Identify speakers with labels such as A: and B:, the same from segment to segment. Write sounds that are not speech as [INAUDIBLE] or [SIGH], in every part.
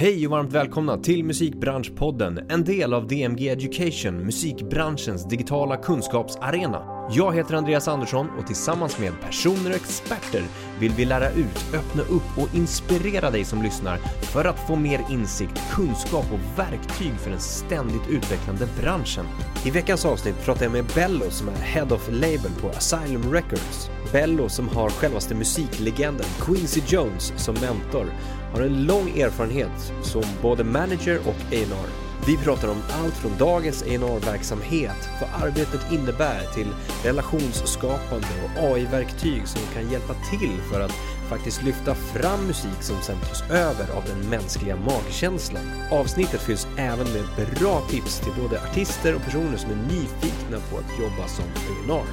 A: Hej och varmt välkomna till Musikbranschpodden, en del av DMG Education, musikbranschens digitala kunskapsarena. Jag heter Andreas Andersson och tillsammans med personer och experter vill vi lära ut, öppna upp och inspirera dig som lyssnar för att få mer insikt, kunskap och verktyg för den ständigt utvecklande branschen. I veckans avsnitt pratar jag med Bello som är Head of Label på Asylum Records. Bello som har självaste musiklegenden Quincy Jones som mentor har en lång erfarenhet som både manager och A&R. Vi pratar om allt från dagens A&R verksamhet vad arbetet innebär till relationsskapande och AI-verktyg som kan hjälpa till för att faktiskt lyfta fram musik som sen tas över av den mänskliga magkänslan. Avsnittet fylls även med bra tips till både artister och personer som är nyfikna på att jobba som A&R.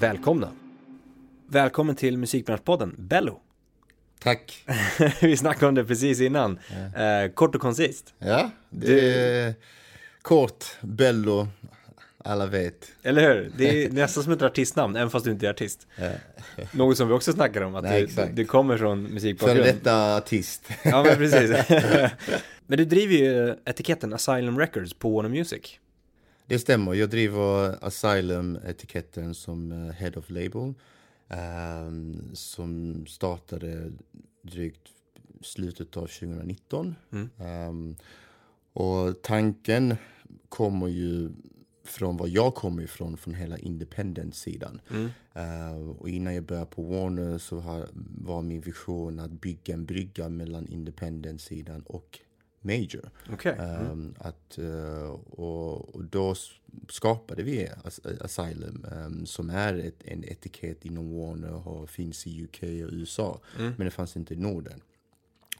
A: Välkomna! Välkommen till Musikbranschpodden, Bello!
B: Tack. [LAUGHS]
A: Vi snackade om det precis innan. Ja. Eh, kort och koncist.
B: Ja, det är kort, Bello, alla vet.
A: Eller hur? Det är [LAUGHS] nästan som ett artistnamn, även fast du inte är artist. Ja. [LAUGHS] Något som vi också snackar om, att Nej, du, du, kommer från musikbakgrund.
B: Före detta artist.
A: Ja, men precis. men du driver ju etiketten Asylum Records på Warner Music.
B: Det stämmer, jag driver Asylum-etiketten som eh, Head of Label. Um, som startade drygt slutet av 2019. Mm. Um, och tanken kommer ju från var jag kommer ifrån, från hela independent-sidan. Mm. Uh, och innan jag började på Warner så har, var min vision att bygga en brygga mellan independent-sidan och major.
A: Okay. Mm.
B: Um, att, uh, och, och, då skapade vi Asylum um, som är ett, en etikett inom Warner och finns i UK och USA. Mm. Men det fanns inte i Norden.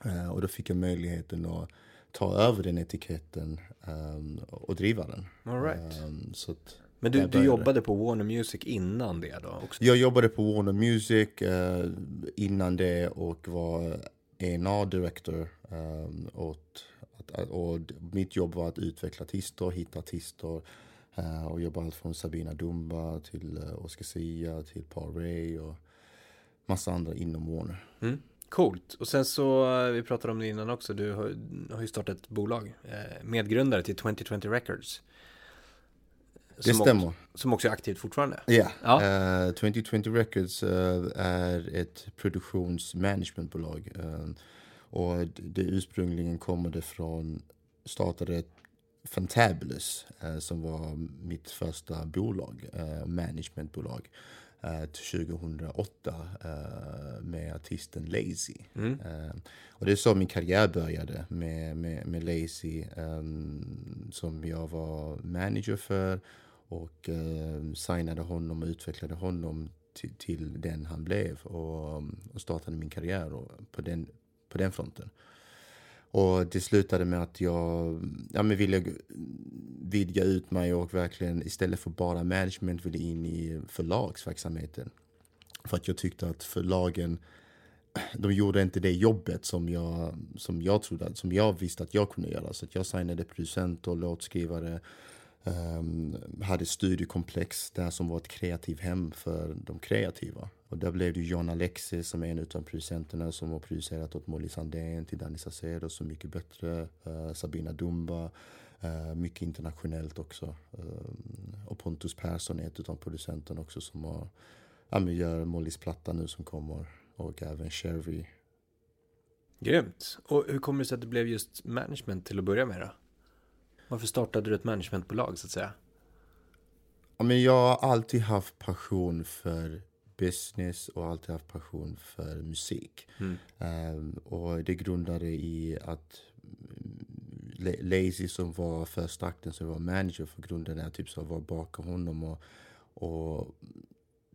B: Uh, och då fick jag möjligheten att ta över den etiketten um, och driva den.
A: All right. så men du, du jobbade på Warner Music innan det då? Också?
B: Jag jobbade på Warner Music uh, innan det och var A&R director um, åt och mitt jobb var att utveckla artister, hitta artister uh, och jobba allt från Sabina Dumba till uh, Oscar Sia till Paul Ray och massa andra inom Warner.
A: Mm. Coolt. Och sen så, eh, vi pratade om det innan också, du har, har ju startat ett bolag, eh, medgrundare till 2020 Records.
B: Det stämmer.
A: Också, som också är aktivt fortfarande.
B: Yeah. Ja. Uh, 2020 Records uh, är ett produktionsmanagementbolag. Uh, och det ursprungligen kommer det från, startade Fantabulous eh, som var mitt första bolag, eh, managementbolag. Eh, till 2008 eh, med artisten Lazy. Mm. Eh, och det är så min karriär började med, med, med Lazy um, som jag var manager för och uh, signade honom och utvecklade honom till, till den han blev och, och startade min karriär på den på den fronten. Och det slutade med att jag ja, men ville vidga ut mig och verkligen istället för bara management ville in i förlagsverksamheten. För att jag tyckte att förlagen, de gjorde inte det jobbet som jag, som jag trodde, som jag visste att jag kunde göra. Så att jag signade producent och låtskrivare, Ehm, hade studiekomplex där som var ett kreativt hem för de kreativa. Och där blev det John Alexis som är en av producenterna som har producerat åt Molly Sandén till Danny Saucedo Så Mycket Bättre, uh, Sabina Dumba, uh, mycket internationellt också. Uh, och Pontus Persson är ett av producenterna också som har, ja, men gör Mollys platta nu som kommer och även Cherry.
A: Grymt. Och hur kommer det sig att det blev just management till att börja med då? Varför startade du ett managementbolag så att säga?
B: Ja, men jag har alltid haft passion för business och alltid haft passion för musik. Mm. Um, och det grundade i att Lazy som var första akten som var manager för grunden är typ så att vara bakom honom och, och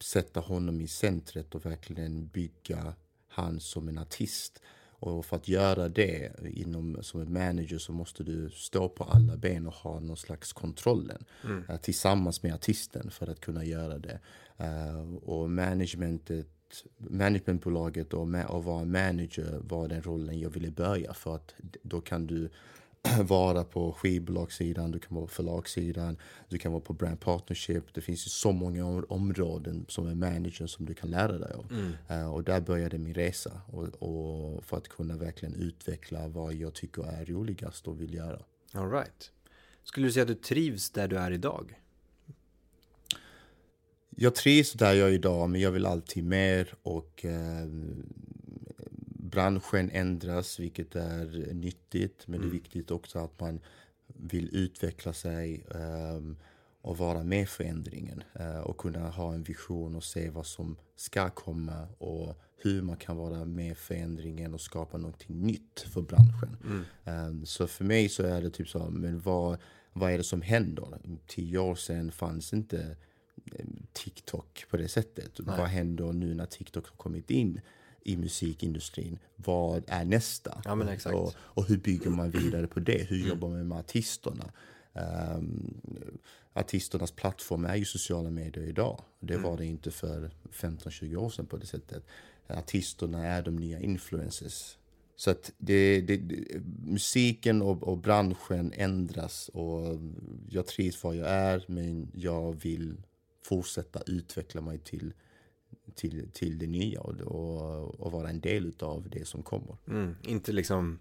B: sätta honom i centret och verkligen bygga han som en artist. Och för att göra det inom, som en manager så måste du stå på alla ben och ha någon slags kontrollen mm. uh, tillsammans med artisten för att kunna göra det. Uh, och managementet managementbolaget och, ma och vara manager var den rollen jag ville börja för att då kan du [CLEARS THROAT] vara på skivbolagssidan, du kan vara på förlagssidan, du kan vara på brand partnership. Det finns ju så många områden som är manager som du kan lära dig av. Mm. Uh, och där började min resa. Och, och, för att kunna verkligen utveckla vad jag tycker är roligast och vill göra.
A: All right. Skulle du säga att du trivs där du är idag?
B: Jag trivs där jag är idag, men jag vill alltid mer och eh, branschen ändras, vilket är nyttigt. Men det är mm. viktigt också att man vill utveckla sig um, och vara med förändringen uh, och kunna ha en vision och se vad som ska komma och hur man kan vara med förändringen och skapa någonting nytt för branschen. Mm. Um, så för mig så är det typ så, men vad, vad är det som händer? Tio år sedan fanns inte TikTok på det sättet. Nej. Vad händer nu när TikTok har kommit in? I musikindustrin. Vad är nästa?
A: Ja,
B: och, och, hur bygger man vidare på det? Hur jobbar man med artisterna? Um, artisternas plattform är ju sociala medier idag. Det mm. var det inte för 15-20 år sedan på det sättet. Artisterna är de nya influencers. Så att det, det, musiken och, och, branschen ändras och jag trivs var jag är men jag vill fortsätta utveckla mig till till, till det nya och, och, och vara en del av det som kommer.
A: Mm, inte liksom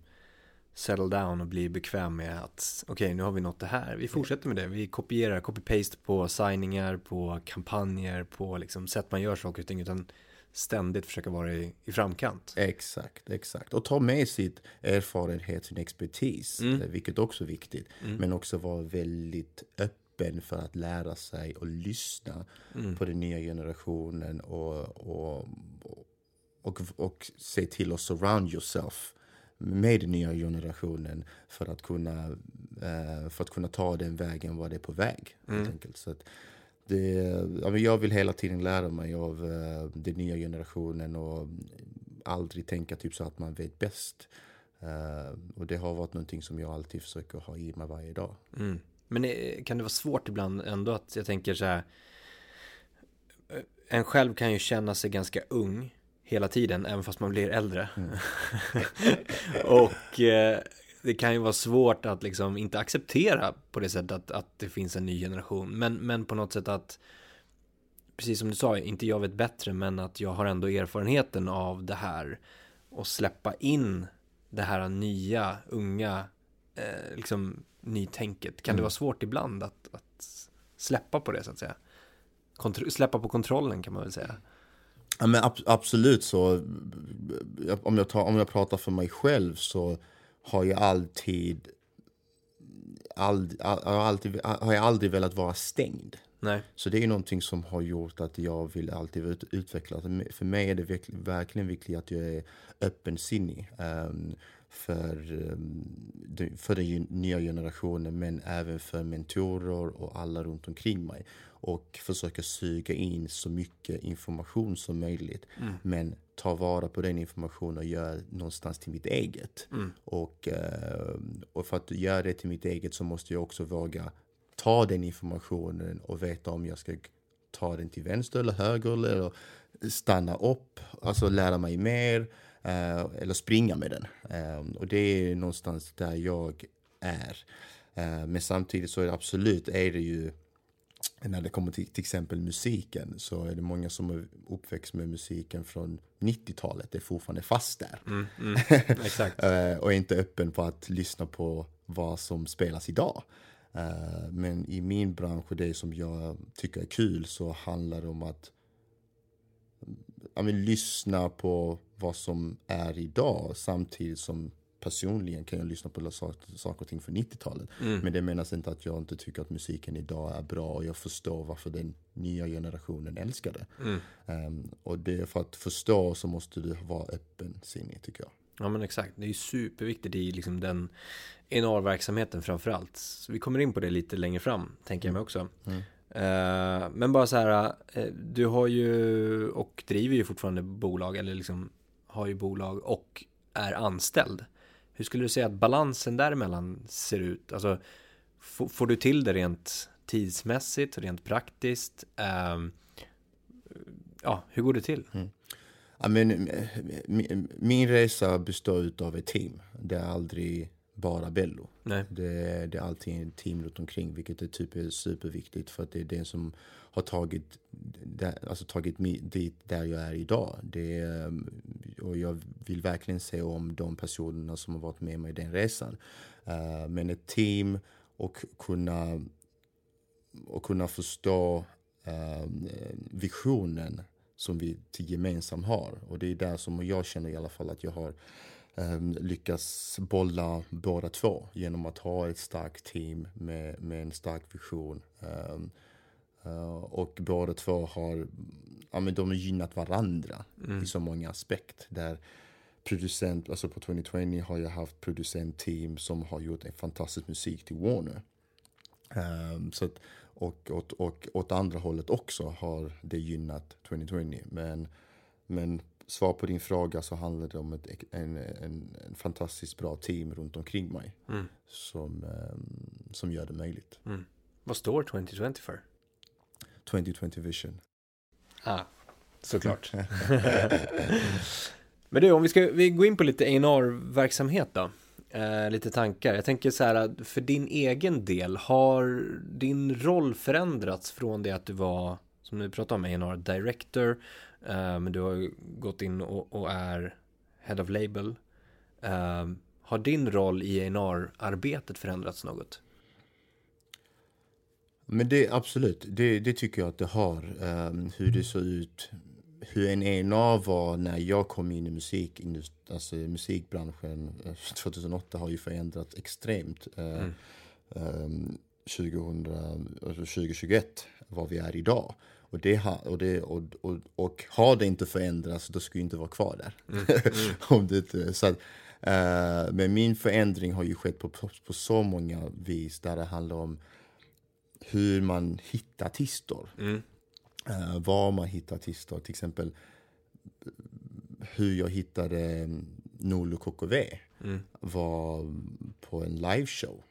A: settle down och bli bekväm med att okej, okay, nu har vi nått det här. Vi fortsätter med det. Vi kopierar, copy-paste på signingar, på kampanjer, på liksom sätt man gör saker och ting, utan ständigt försöka vara i, i framkant.
B: Exakt, exakt. Och ta med sitt erfarenhet, sin expertis, mm. vilket också är viktigt. Mm. Men också vara väldigt öppen öppen för att lära sig och lyssna mm. på den nya generationen och, och, och, och se till att surround yourself med den nya generationen för att kunna, uh, för att kunna ta den vägen var det är på väg. Mm. Enkelt. Så att det, jag vill hela tiden lära mig av uh, den nya generationen och aldrig tänka typ så att man vet bäst. Uh, och det har varit någonting som jag alltid försöker ha i mig varje dag.
A: Mm. Men kan det vara svårt ibland ändå att jag tänker så här. Eh, en själv kan ju känna sig ganska ung hela tiden, även fast man blir äldre. Mm. [LAUGHS] och eh, det kan ju vara svårt att liksom inte acceptera på det sättet att, att det finns en ny generation. Men, men på något sätt att, precis som du sa, inte jag vet bättre, men att jag har ändå erfarenheten av det här. Och släppa in det här nya, unga, eh, liksom nytänket? Kan mm. det vara svårt ibland att, att, släppa på det så att säga? Kontro släppa på kontrollen kan man väl säga.
B: Ja, men ab absolut så, om jag, tar, om jag pratar för mig själv så har jag alltid, ald, alltid har jag aldrig velat vara stängd.
A: Nej.
B: Så det är ju någonting som har gjort att jag vill alltid ut, utveckla. För mig är det verkligen, verkligen viktigt att jag är öppensinnig. Um, för, ehm, för den nya generationen men även för mentorer och alla runt omkring mig. Och försöka suga in så mycket information som möjligt. Mm. Men ta vara på den informationen och göra någonstans till mitt eget. Mm. Och, ehm, och för att göra det till mitt eget så måste jag också våga ta den informationen och veta om jag ska ta den till vänster eller höger eller stanna upp, alltså lära mig mer eller springa med den. Eh, och det är någonstans där jag är. Eh, men samtidigt så är det absolut, är det ju när det kommer till till exempel musiken så är det många som är uppväxt med musiken från 90-talet. Det är fortfarande fast där. Mm, mm, [LAUGHS]
A: exakt.
B: och är inte öppen på att lyssna på vad som spelas idag. men i min bransch och det som jag tycker är kul så handlar det om att ja, men, lyssna på vad som är idag samtidigt som personligen kan jag lyssna på saker och ting från 90-talet. Mm. Men det menas inte att jag inte tycker att musiken idag är bra och jag förstår varför den nya generationen älskar det. Mm. Um, och det är för att förstå så måste du vara öppensinnig tycker jag.
A: Ja men exakt, det är ju superviktigt i liksom den NR-verksamheten framförallt. Så vi kommer in på det lite längre fram, tänker jag mig också. Mm. Uh, men bara så här, uh, du har ju och driver ju fortfarande bolag, eller liksom har ju bolag och är anställd. Hur skulle du säga att balansen däremellan ser ut? Alltså, får du till det rent tidsmässigt, rent praktiskt? Eh, ja, hur går det till? Mm.
B: I mean, eh, min, min resa består av ett team. Det är aldrig bara Bello.
A: Nej.
B: Det, det är alltid en team runt omkring vilket är typ superviktigt för att det är det som har tagit, alltså tagit mig dit där jag är idag. Det och jag vill verkligen se om de personerna som har varit med mig i den resan. Uh, men ett team och kunna, och kunna förstå uh, visionen som vi till gemensam har. Och det är där som jag känner i alla fall att jag har um, lyckats bolla båda två genom att ha ett starkt team med, med en stark vision. Um, uh, och båda två har, ja men de har gynnat varandra mm. i så många aspekter. Där producent, alltså på 2020 har jag haft producentteam som har gjort en fantastisk musik till Warner. Um, så att, och, och, och åt andra hållet också har det gynnat 2020. Men, men svar på din fråga så handlar det om ett, en, en, en fantastiskt bra team runt omkring mig. Mm. Som, um, som gör det möjligt.
A: Mm. Vad står 2020 för?
B: 2020 Vision.
A: Ah, såklart. [LAUGHS] Men du, om vi ska vi gå in på lite A&R-verksamhet då. Eh, lite tankar. Jag tänker så här, för din egen del, har din roll förändrats från det att du var, som du pratade om, A&R Director, men du har gått in och, och är Head of Label. Eh, har din roll i A&R-arbetet förändrats något?
B: Men det absolut, det, det tycker jag att det har. Um, hur det såg ut hur en ENA var när jag kom in i musik, alltså musikbranschen 2008 har ju förändrats extremt. Eh, mm. 2000, 2021, vad vi är idag. Och, det har, och, det, och, och, och har det inte förändrats, då skulle jag inte vara kvar där. Mm. Mm. [LAUGHS] Om det, så att, uh, men min förändring har ju skett på, på, på, så många vis där det handlar om hur man hittar artister. Mm uh, var man hittar artister. Till exempel hur jag hittade Nolo KKV mm. var på en liveshow.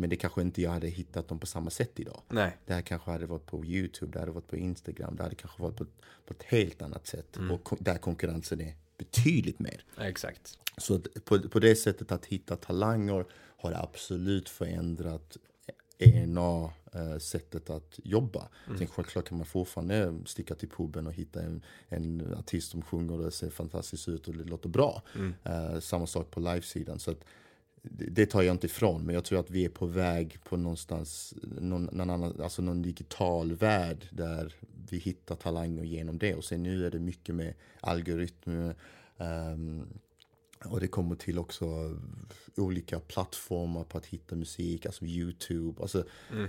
B: Men det kanske inte jag hade hittat dem på samma sätt idag.
A: Nej.
B: Det här kanske hade varit på Youtube, det hade varit på Instagram, det hade kanske varit på, på ett helt annat sätt. Mm. Och där konkurrensen är betydligt mer.
A: Exakt.
B: Så på, på det sättet att hitta talanger har absolut förändrat ena eh, sättet att jobba. Mm. Sen självklart kan man fortfarande sticka till puben och hitta en, en artist som sjunger och det ser fantastiskt ut och det låter bra. Mm. Eh, samma sak på livesidan. Så att, det tar jag inte ifrån, men jag tror att vi är på väg på någonstans, någon, någon, annan, alltså någon digital värld där vi hittar talanger genom det. Och sen nu är det mycket med algoritmer, um, och det kommer till också olika plattformar på att hitta musik, alltså Youtube. Alltså, mm.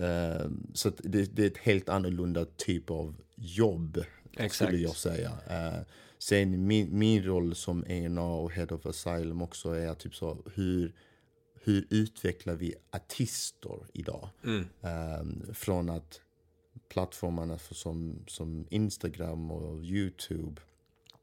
B: uh, så det, det, är ett helt annorlunda typ av jobb, Exakt. skulle jag säga. Uh, sen min, min roll som ENA och Head of Asylum också är typ så, hur, hur utvecklar vi artister idag? Mm. Um, från att plattformarna som, som Instagram och Youtube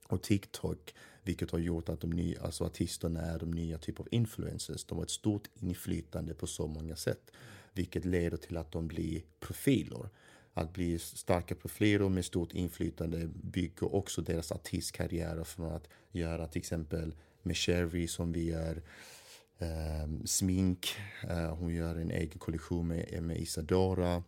B: och TikTok vilket har gjort att de nya, alltså artisterna är de nya typ av influencers. De har ett stort inflytande på så många sätt. Vilket leder till att de blir profiler. Att bli starka profiler med stort inflytande bygger också deras artistkarriärer från att göra till exempel med Sherry som vi gör um, smink. Uh, hon gör en egen kollektion med, eh, med Isadora.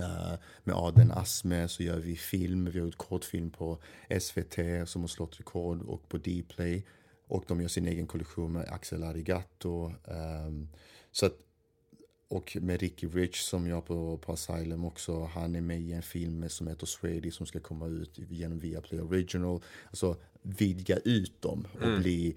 B: Uh, med Aden Asme så gör vi film. Vi har gjort kortfilm på SVT som har slått rekord och på Dplay. Och de gör sin egen kollektion med Axel Arigato. Um, så att, och med Ricky Rich som jag på, på Asylum också. Han är med i en film som heter Swedy som ska komma ut genom Viaplay Original. Alltså vidga ut dem och mm. bli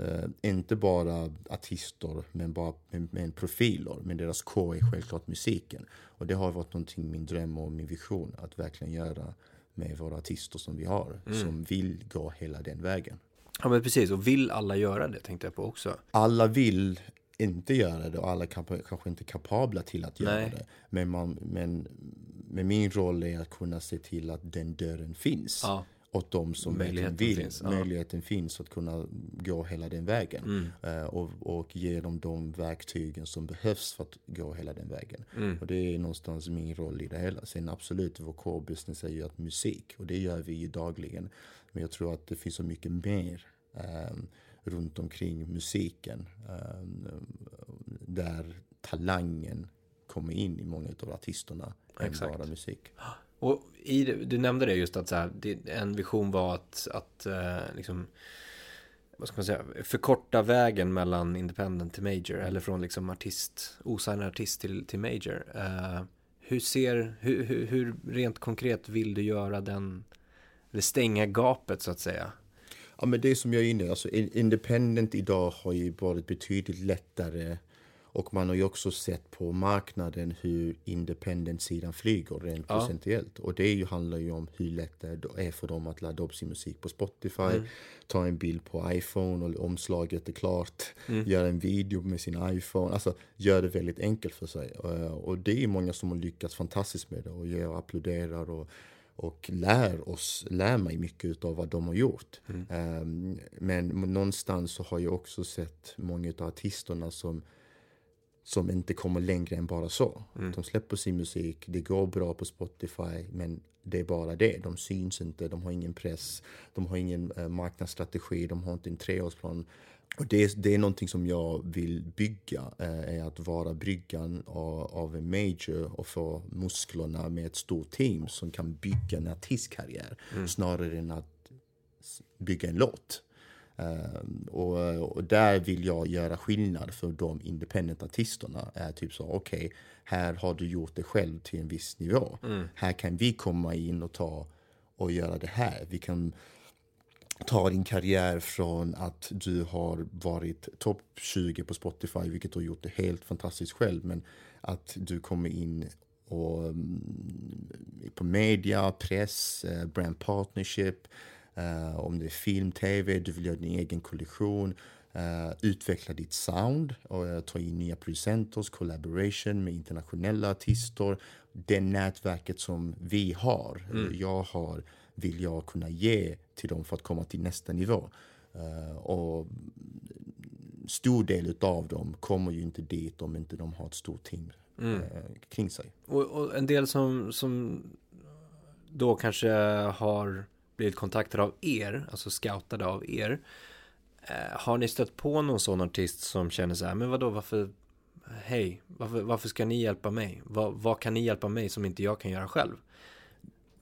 B: Uh, inte bara artister, men bara med, med profiler. Men deras core är självklart musiken. Och det har varit någonting, min dröm och min vision, att verkligen göra med våra artister som vi har, mm. som vill gå hela den vägen.
A: Ja men precis, och vill alla göra det tänkte jag på också.
B: Alla vill inte göra det och alla kan, kanske inte är kapabla till att göra Nej. det. Men, man, men, men min roll är att kunna se till att den dörren finns. Ja åt dem som möjligheten vill. Finns, ja. Möjligheten finns att kunna gå hela den vägen. Mm. Uh, och, och ge dem de verktygen som behövs för att gå hela den vägen. Mm. Och det är någonstans min roll i det hela. Sen absolut, vår core business är ju att musik och det gör vi ju dagligen. Men jag tror att det finns så mycket mer um, runt omkring musiken. Där talangen kommer in i många av artisterna Exakt. än bara musik.
A: Och i, du nämnde det just att så här, en vision var att, att uh, liksom, vad ska man säga, förkorta vägen mellan independent till major eller från liksom artist, osignad artist till, till major. Uh, hur ser, hur, hur, hur, rent konkret vill du göra den, eller stänga gapet så att säga?
B: Ja men det som jag är inne alltså independent idag har ju varit betydligt lättare och man har ju också sett på marknaden hur independent-sidan flyger rent ja. procentuellt. Och det ju, handlar ju om hur lätt det är för dem att ladda upp sin musik på Spotify, mm. ta en bild på iPhone och omslaget är klart, mm. göra en video med sin iPhone. Alltså gör det väldigt enkelt för sig. Och det är många som har lyckats fantastiskt med det och jag applåderar och och lär oss, lär mig mycket av vad de har gjort. Mm. Um, men någonstans så har jag också sett många av artisterna som som inte kommer längre än bara så. Mm. De släpper sin musik, det går bra på Spotify, men det är bara det. De syns inte, de har ingen press, de har ingen eh, marknadsstrategi, de har inte en treårsplan. Och det, det är någonting som jag vill bygga, eh, är att vara bryggan av, av en major och få musklerna med ett stort team som kan bygga en artistkarriär mm. snarare än att bygga en låt. Uh, och, och, där vill jag göra skillnad för de independent-artisterna. Är typ så, okej, okay, här har du gjort det själv till en viss nivå. Mm. Här kan vi komma in och ta och göra det här. Vi kan ta din karriär från att du har varit topp 20 på Spotify, vilket du har gjort det helt fantastiskt själv, men att du kommer in och, um, på media, press, uh, brand partnership, Uh, om det är film, tv, du vill göra din egen kollektion. Uh, utveckla ditt sound och uh, ta in nya producenter, collaboration med internationella artister. Det nätverket som vi har, mm. jag har, vill jag kunna ge till dem för att komma till nästa nivå. och stor del av dem kommer ju inte dit om inte de har ett stort team mm. kring sig.
A: Och, och, en del som, som då kanske har blivit kontaktade av er, alltså scoutade av er. Eh, har ni stött på någon sån artist som känner så här, men vadå, varför, hej, varför, varför ska ni hjälpa mig? Vad, vad kan ni hjälpa mig som inte jag kan göra själv?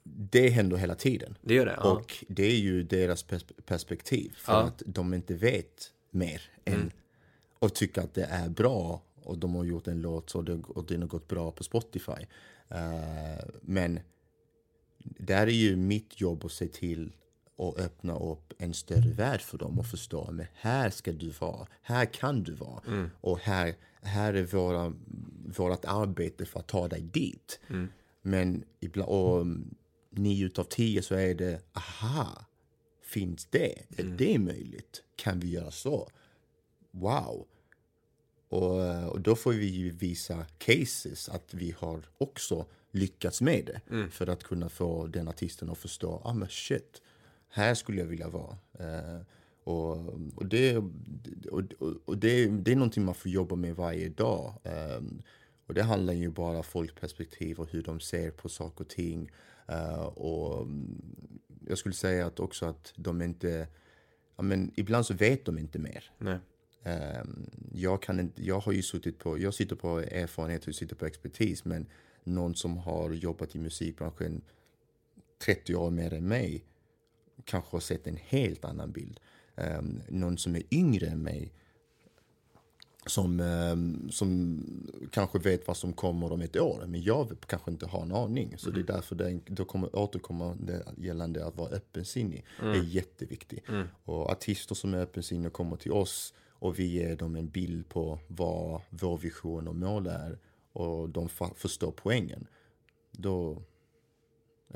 B: Det händer hela tiden.
A: Det gör det?
B: Ja. Och det är ju deras pers perspektiv. För ja. att de inte vet mer än mm. och tycker att det är bra och de har gjort en låt och, det, och den har gått bra på Spotify. Uh, men där är ju mitt jobb att se till att öppna upp en större värld för dem och förstå men här ska du vara, här kan du vara mm. och här, här är våra, vårt arbete för att ta dig dit. Mm. Men ibland, och nio utav tio så är det, aha, finns det? Mm. Är det möjligt? Kan vi göra så? Wow! Och, och då får vi ju visa cases att vi har också lyckats med det. Mm. För att kunna få den artisten att förstå, ah men shit, här skulle jag vilja vara. Uh, och, och, det, och, och det, det är någonting man får jobba med varje dag. Um, och det handlar ju bara om folkperspektiv och hur de ser på saker och ting. Uh, och jag skulle säga att också att de inte, ja men ibland så vet de inte mer. Nej. Um, jag, kan inte, jag har ju suttit på, jag sitter på erfarenhet och sitter på expertis men någon som har jobbat i musikbranschen 30 år mer än mig kanske har sett en helt annan bild. Um, någon som är yngre än mig som, um, som kanske vet vad som kommer om ett år, men jag kanske inte har en aning. Så mm. det är därför det, då kommer återkomma det gällande att vara öppensinnig mm. är jätteviktigt. Mm. Och artister som är öppensinniga kommer till oss och vi ger dem en bild på vad vår vision och mål är och de förstår poängen, då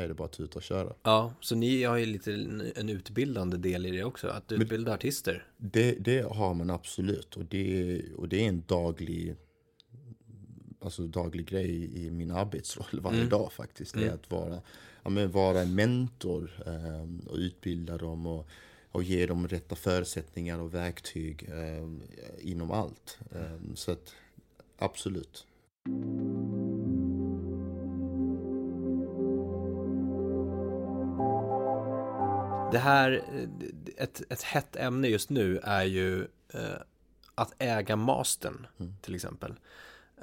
B: är det bara att tuta och köra.
A: Ja, så ni har ju lite en utbildande del i det också, att utbilda artister.
B: Det, det har man absolut och det, och det är en daglig alltså daglig grej i min arbetsroll varje mm. dag faktiskt. Det är mm. att vara, ja, men vara en mentor um, och utbilda dem och, och ge dem rätta förutsättningar och verktyg um, inom allt. Um, så att absolut.
A: Det här, ett, ett hett ämne just nu är ju eh, att äga mastern mm. till exempel.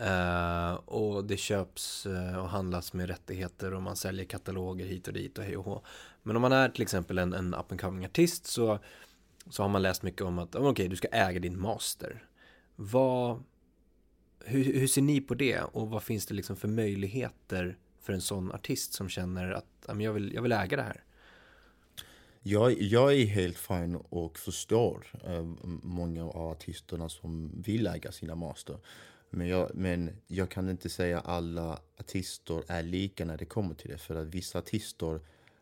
A: Uh, och det köps uh, och handlas med rättigheter och man säljer kataloger hit och dit och hej och hå. Men om man är till exempel en, en up and coming artist så, så har man läst mycket om att okej, okay, du ska äga din master. Vad, hur, hur, ser ni på det och vad finns det liksom för möjligheter för en sån artist som känner att jag vill, jag vill äga det här?
B: Jag, jag är helt fin och förstår äh, många av artisterna som vill äga sina master. Men jag, men jag kan inte säga alla artister är lika när det kommer till det. För att vissa artister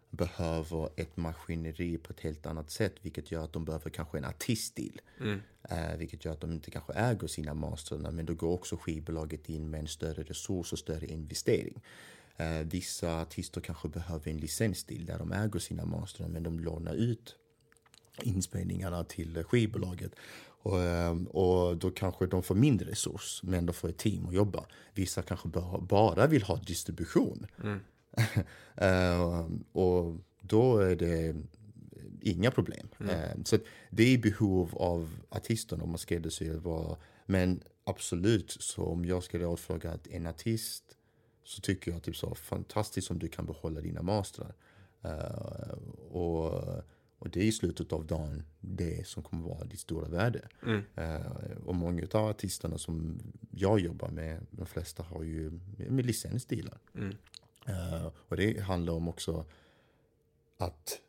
B: behöver ett maskineri på ett helt annat sätt. Vilket gör att de behöver kanske en artiststil. Mm. Eh, vilket gör att de inte kanske äger sina masterna. Men då går också skivbolaget in med en större resurs och större investering. Eh, vissa artister kanske behöver en licensstil där de äger sina masterna men de lånar ut inspelningarna till skivbolaget. Och, ehm, och då kanske de får mindre resurs, men de får ett team att jobba. Vissa kanske bara vill ha distribution. Mm. uh, [LAUGHS] och då är det inga problem. Mm. Uh, så det är behov av artisten om man skräddarsyr. Men absolut, så om jag ska rådfråga en artist så tycker jag typ så fantastiskt om du kan behålla dina mastrar. Uh, och och det är i slutet av dagen det som kommer vara ditt stora värde. Mm. Uh, och många av artisterna som jag jobbar med, de flesta har ju med licensdealar. Mm. Uh, och det handlar om också att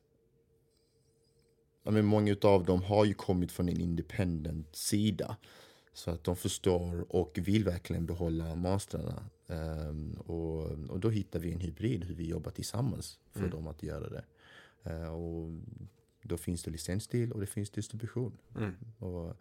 B: men många av dem har ju kommit från en independent sida. Så att de förstår och vill verkligen behålla mastrarna. Um, och, och då hittar vi en hybrid hur vi jobbar tillsammans för mm. dem att göra det. Uh, och då finns det licensdel och det finns distribution. Mm. Och,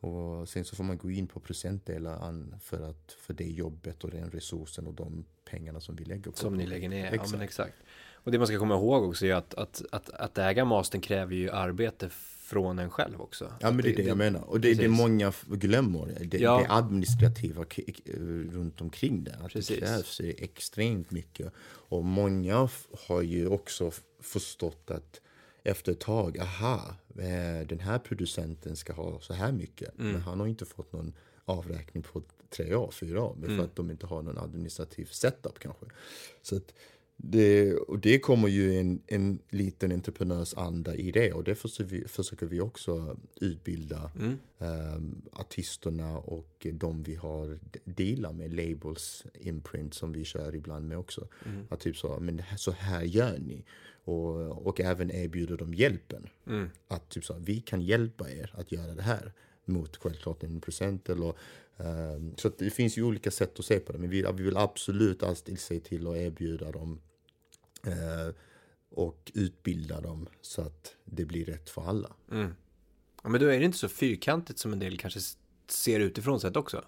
B: och sen så får man gå in på procentdelar för, att, för det jobbet och den resursen och de pengarna som vi lägger på.
A: Som ni lägger ner, exakt. ja men exakt. Och det man ska komma ihåg också är att, att, att, att äga mastern kräver ju arbete från en själv också.
B: Ja men det är det, det jag menar. Och det, det är många glömmer. Det, ja. det administrativa runt omkring det. Att precis. det krävs extremt mycket. Och många har ju också förstått att efter ett tag, aha, eh, den här producenten ska ha så här mycket. Mm. Men han har inte fått någon avräkning på tre år, fyra år. Mm. För att de inte har någon administrativ setup kanske. Så att det, och det kommer ju en, en liten entreprenörsanda i det och det försöker vi, försöker vi också utbilda mm. um, artisterna och de vi har dealar med, labels, imprint som vi kör ibland med också. Mm. Att typ så, men så här gör ni. Och, och även erbjuder dem hjälpen. Mm. Att typ så, vi kan hjälpa er att göra det här mot självklart en procent eller um, så det finns ju olika sätt att se på det. Men vi, vi vill absolut alltid se till att erbjuda dem uh, och utbilda dem så att det blir rätt för alla.
A: Mm. Ja, men då är det inte så fyrkantigt som en del kanske ser utifrån sett också.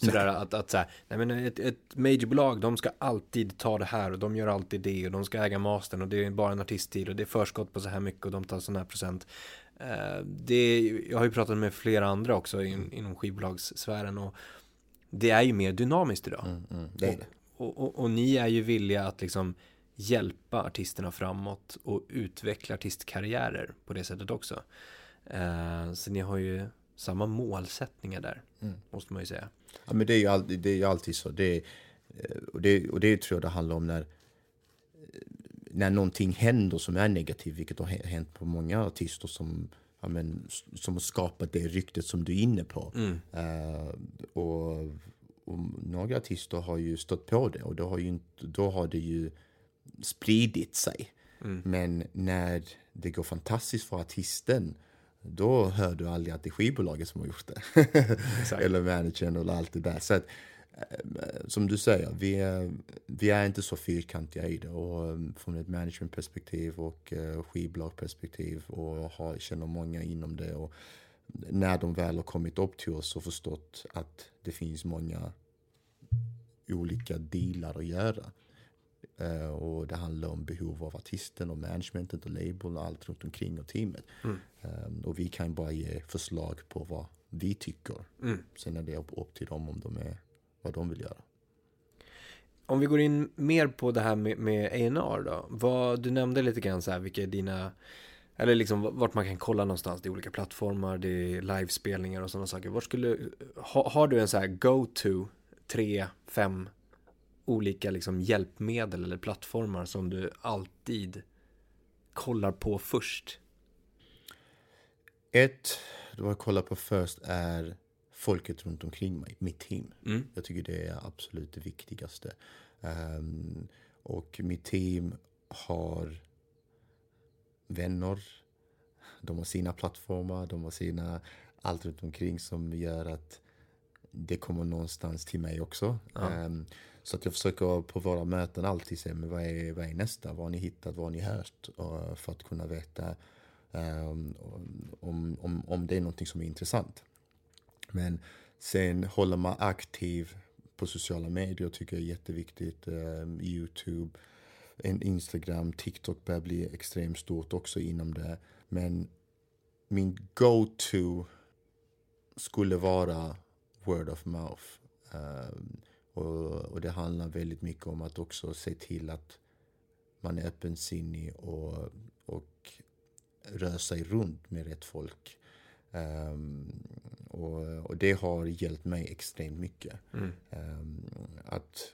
A: Sådär att, att så här, nej men ett, ett majorbolag, de ska alltid ta det här och de gör alltid det och de ska äga mastern och det är bara en artisttid och det är förskott på så här mycket och de tar sån här procent. Uh, det, jag har ju pratat med flera andra också in, inom skivbolagssfären och det är ju mer dynamiskt idag. Mm, mm, det det. Och, och, och, ni är ju villiga att liksom hjälpa artisterna framåt och utveckla artistkarriärer på det sättet också. Uh, så ni har ju samma målsättningar där, mm. måste man ju säga.
B: Ja, men det är ju alltid, det är ju alltid så. Det, eh, och, det, och det tror jag det handlar om när, eh, när någonting händer som är negativt, vilket har hänt på många artister som, ja, men, som har skapat det ryktet som du är inne på. Mm. Uh, och, och, några artister har ju stått på det och då har, ju inte, då har det ju spridit sig. Mm. Men när det går fantastiskt för artisten då hör du aldrig att det är skivbolaget som har gjort det. [LAUGHS] eller managern eller allt det där. Så att, eh, som du säger, vi är, vi är inte så fyrkantiga i det. Och eh, från ett managementperspektiv och uh, skivbolagperspektiv och har, känner många inom det. Och när de väl har kommit upp till oss och förstått att det finns många olika dealar att göra. Uh, och det handlar om behov av artisten och managementet och labeln och allt runt omkring och teamet. Mm. Um, och vi kan bara ge förslag på vad vi tycker. Mm. Sen är det upp, upp till dem om de är vad de vill göra.
A: om vi går in mer på det här med, med A&R då. Vad, du nämnde lite grann så här vilka är dina, eller liksom vart man kan kolla någonstans. Det är olika plattformar, det är livespelningar och sådana saker. Vart skulle, ha, har du en så här go-to, tre, fem olika liksom hjälpmedel eller plattformar som du alltid kollar på först?
B: Ett, vad jag kollar på först är folket runt omkring mig, mitt team.
A: Mm.
B: Jag tycker det är absolut det viktigaste. Um, och mitt team har vänner, de har sina plattformar, de har sina allt runt omkring som gör att det kommer någonstans till mig också.
A: Ja.
B: Um, så att jag försöker på våra möten alltid se men vad, är, vad är nästa, vad har ni hittat, vad har ni hört? Och för att kunna veta um, om, om, om det är någonting som är intressant. Men sen håller man aktiv på sociala medier tycker jag är jätteviktigt. Um, Youtube, Instagram, TikTok börjar bli extremt stort också inom det. Men min go-to skulle vara word of mouth. Um, och, och, det handlar väldigt mycket om att också se till att man är öppensinnig och, och rör sig runt med rätt folk. Um, och, och, det har hjälpt mig extremt mycket.
A: Mm.
B: Um, att,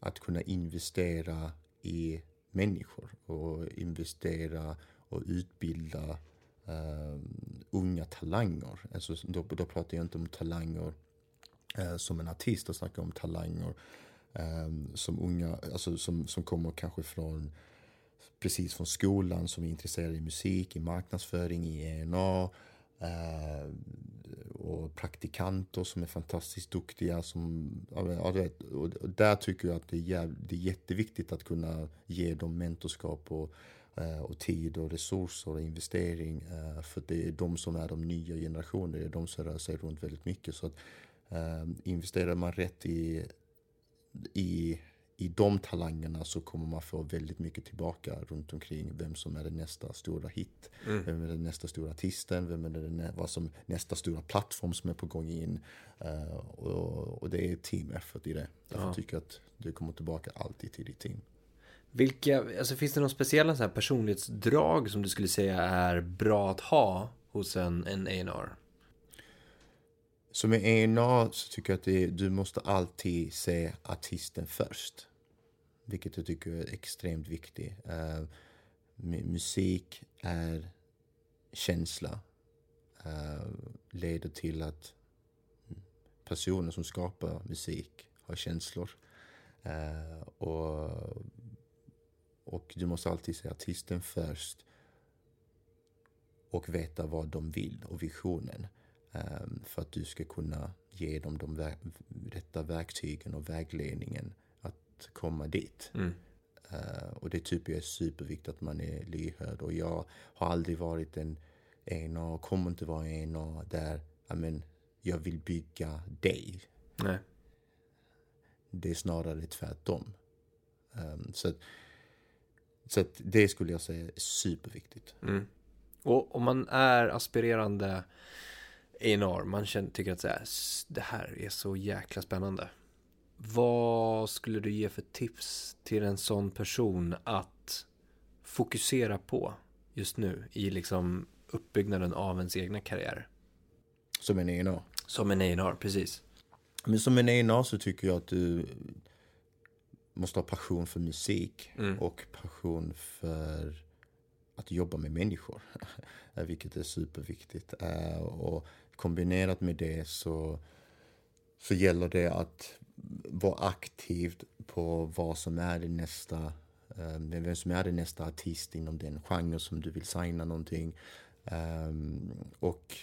B: att kunna investera i människor och investera och utbilda um, unga talanger. Alltså, då, då pratar jag inte om talanger eh, som en artist, och snackar om talanger eh, som unga, alltså som, som kommer kanske från precis från skolan som är intresserade i musik, i marknadsföring, i ENA eh, och praktikanter som är fantastiskt duktiga. Som, ja, vet, och där tycker jag att det är, jäv, det är jätteviktigt att kunna ge dem mentorskap och, eh, och tid och resurser och investering. Eh, för det är de som är de nya generationerna, det är de som rör sig runt väldigt mycket. Så att, investerar man rätt i, i i de talangerna så kommer man få väldigt mycket tillbaka runt omkring vem som är den nästa stora hit. Mm. Vem är den nästa stora artisten? Vem är den, vad som nästa stora plattform som är på gång in? Uh, och, och, det är team effort i det. Därför ja. tycker jag att du kommer tillbaka alltid till ditt team.
A: Vilka, alltså finns det några speciella så här personlighetsdrag som du skulle säga är bra att ha hos en, en A&R?
B: Så med ENA så tycker jag att det, du måste alltid se artisten först. Vilket jag tycker är extremt viktigt. Uh, musik är känsla. Uh, leder till att personer som skapar musik har känslor. Uh, och, och du måste alltid se artisten först och veta vad de vill och visionen. Ehm, för att du ska kunna ge dem de ver rätta verktygen och vägledningen att komma dit.
A: Mm.
B: Uh, och det tycker jag är superviktigt att man är lyhörd. Och jag har aldrig varit en en och kommer inte vara en och där amen, jag vill bygga dig.
A: Nej.
B: Det är snarare tvärtom. Um, så att, så att det skulle jag säga är superviktigt.
A: Mm. Och om man är aspirerande enorm. Man känner, tycker att så här, det här är så jäkla spännande. Vad skulle du ge för tips till en sån person att fokusera på just nu i liksom uppbyggnaden av ens egna karriär?
B: Som en ENA?
A: Som en ENA, precis.
B: Men som en ENA så tycker jag att du måste ha passion för musik
A: mm.
B: och passion för att jobba med människor. [LAUGHS] Vilket är superviktigt. Eh, och kombinerat med det så, så gäller det att vara aktiv på vad som är det nästa eh, vem som är det nästa artist inom den genre som du vill signa någonting. Um, och,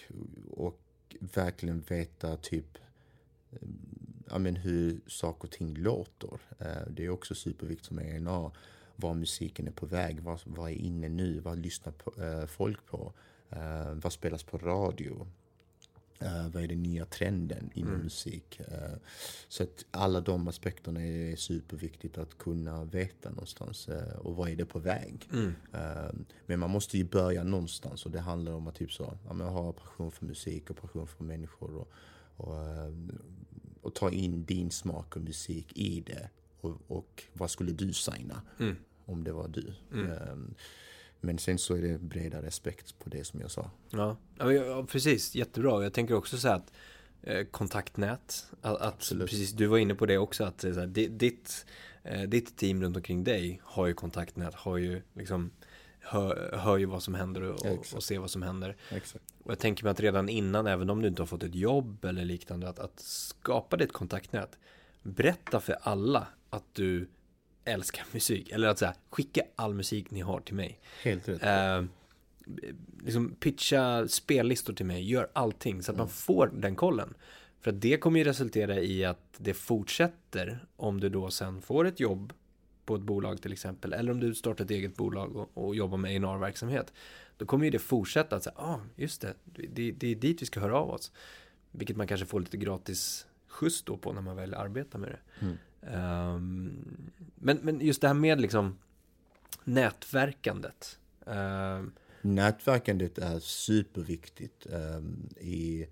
B: och verkligen veta typ eh, ja, men hur saker och ting låter. Uh, det är också superviktigt som ENA. Var musiken är på väg, vad, vad är inne nu, vad lyssnar på, uh, folk på? Uh, vad spelas på radio? Uh, vad är den nya trenden inom mm. musik? Uh, så att alla de aspekterna är superviktigt att kunna veta någonstans. Uh, och vad är det på väg?
A: Mm.
B: men man måste ju börja någonstans och det handlar om att typ så, ja, men ha passion för musik och passion för människor. Och, och, och ta in din smak och musik i det. och, och vad skulle du signa?
A: Mm.
B: Om det var du. Men sen så är det bredare aspekt på det som jag sa.
A: Ja, ja precis. Jättebra. Jag tänker också så här att eh, kontaktnät. Att, att precis, du var inne på det också. Att så här, ditt, eh, ditt team runt omkring dig har ju kontaktnät. Har ju liksom hör, hör ju vad som händer och, ja, och ser vad som händer.
B: Exakt.
A: Och jag tänker mig att redan innan, även om du inte har fått ett jobb eller liknande, att, att skapa ditt kontaktnät. Berätta för alla att du älskar musik. Eller att säga, skicka all musik ni har till mig.
B: Helt rätt.
A: Eh, liksom pitcha spellistor till mig, gör allting så att mm. man får den kollen. För att det kommer ju resultera i att det fortsätter om du då sen får ett jobb på ett bolag till exempel. Eller om du startar ett eget bolag och, och jobbar med A&R-verksamhet. Då kommer ju det fortsätta att säga, ah, just det, det, det är dit vi ska höra av oss. Vilket man kanske får lite gratis skjuts då på när man väl arbetar med det. Mm. Um, men, men just det här med liksom nätverkandet. Um,
B: nätverkandet är superviktigt um, i,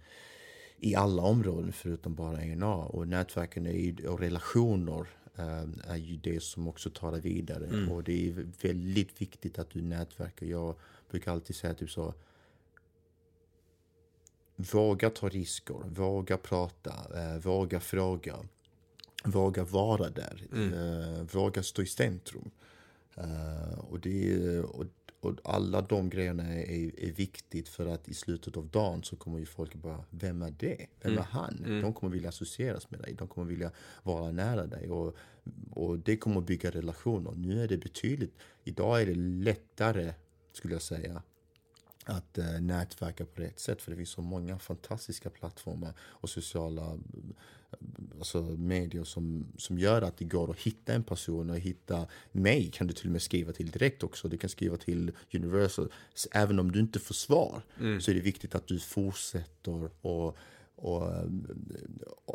B: i alla områden förutom bara ENA. Och nätverkande och relationer är ju det som också tar dig vidare. Mm. Och det är väldigt viktigt att du nätverkar. Jag brukar alltid säga typ så Våga ta risker, våga prata, uh, våga fråga. Våga vara där, mm. uh, våga stå i centrum. Uh, och, det, och, och alla de grejerna är, är viktigt för att i slutet av dagen så kommer ju folk bara, vem är det? Vem mm. är han? Mm. De kommer vilja associeras med dig, de kommer vilja vara nära dig. Och, och det kommer bygga relationer. Nu är det betydligt, idag är det lättare, skulle jag säga, att uh, nätverka på rätt sätt. För det finns så många fantastiska plattformar och sociala alltså medier som, som gör att det går att hitta en person och hitta mig kan du till och med skriva till direkt också. Du kan skriva till Universal. Så även om du inte får svar mm. så är det viktigt att du fortsätter och och,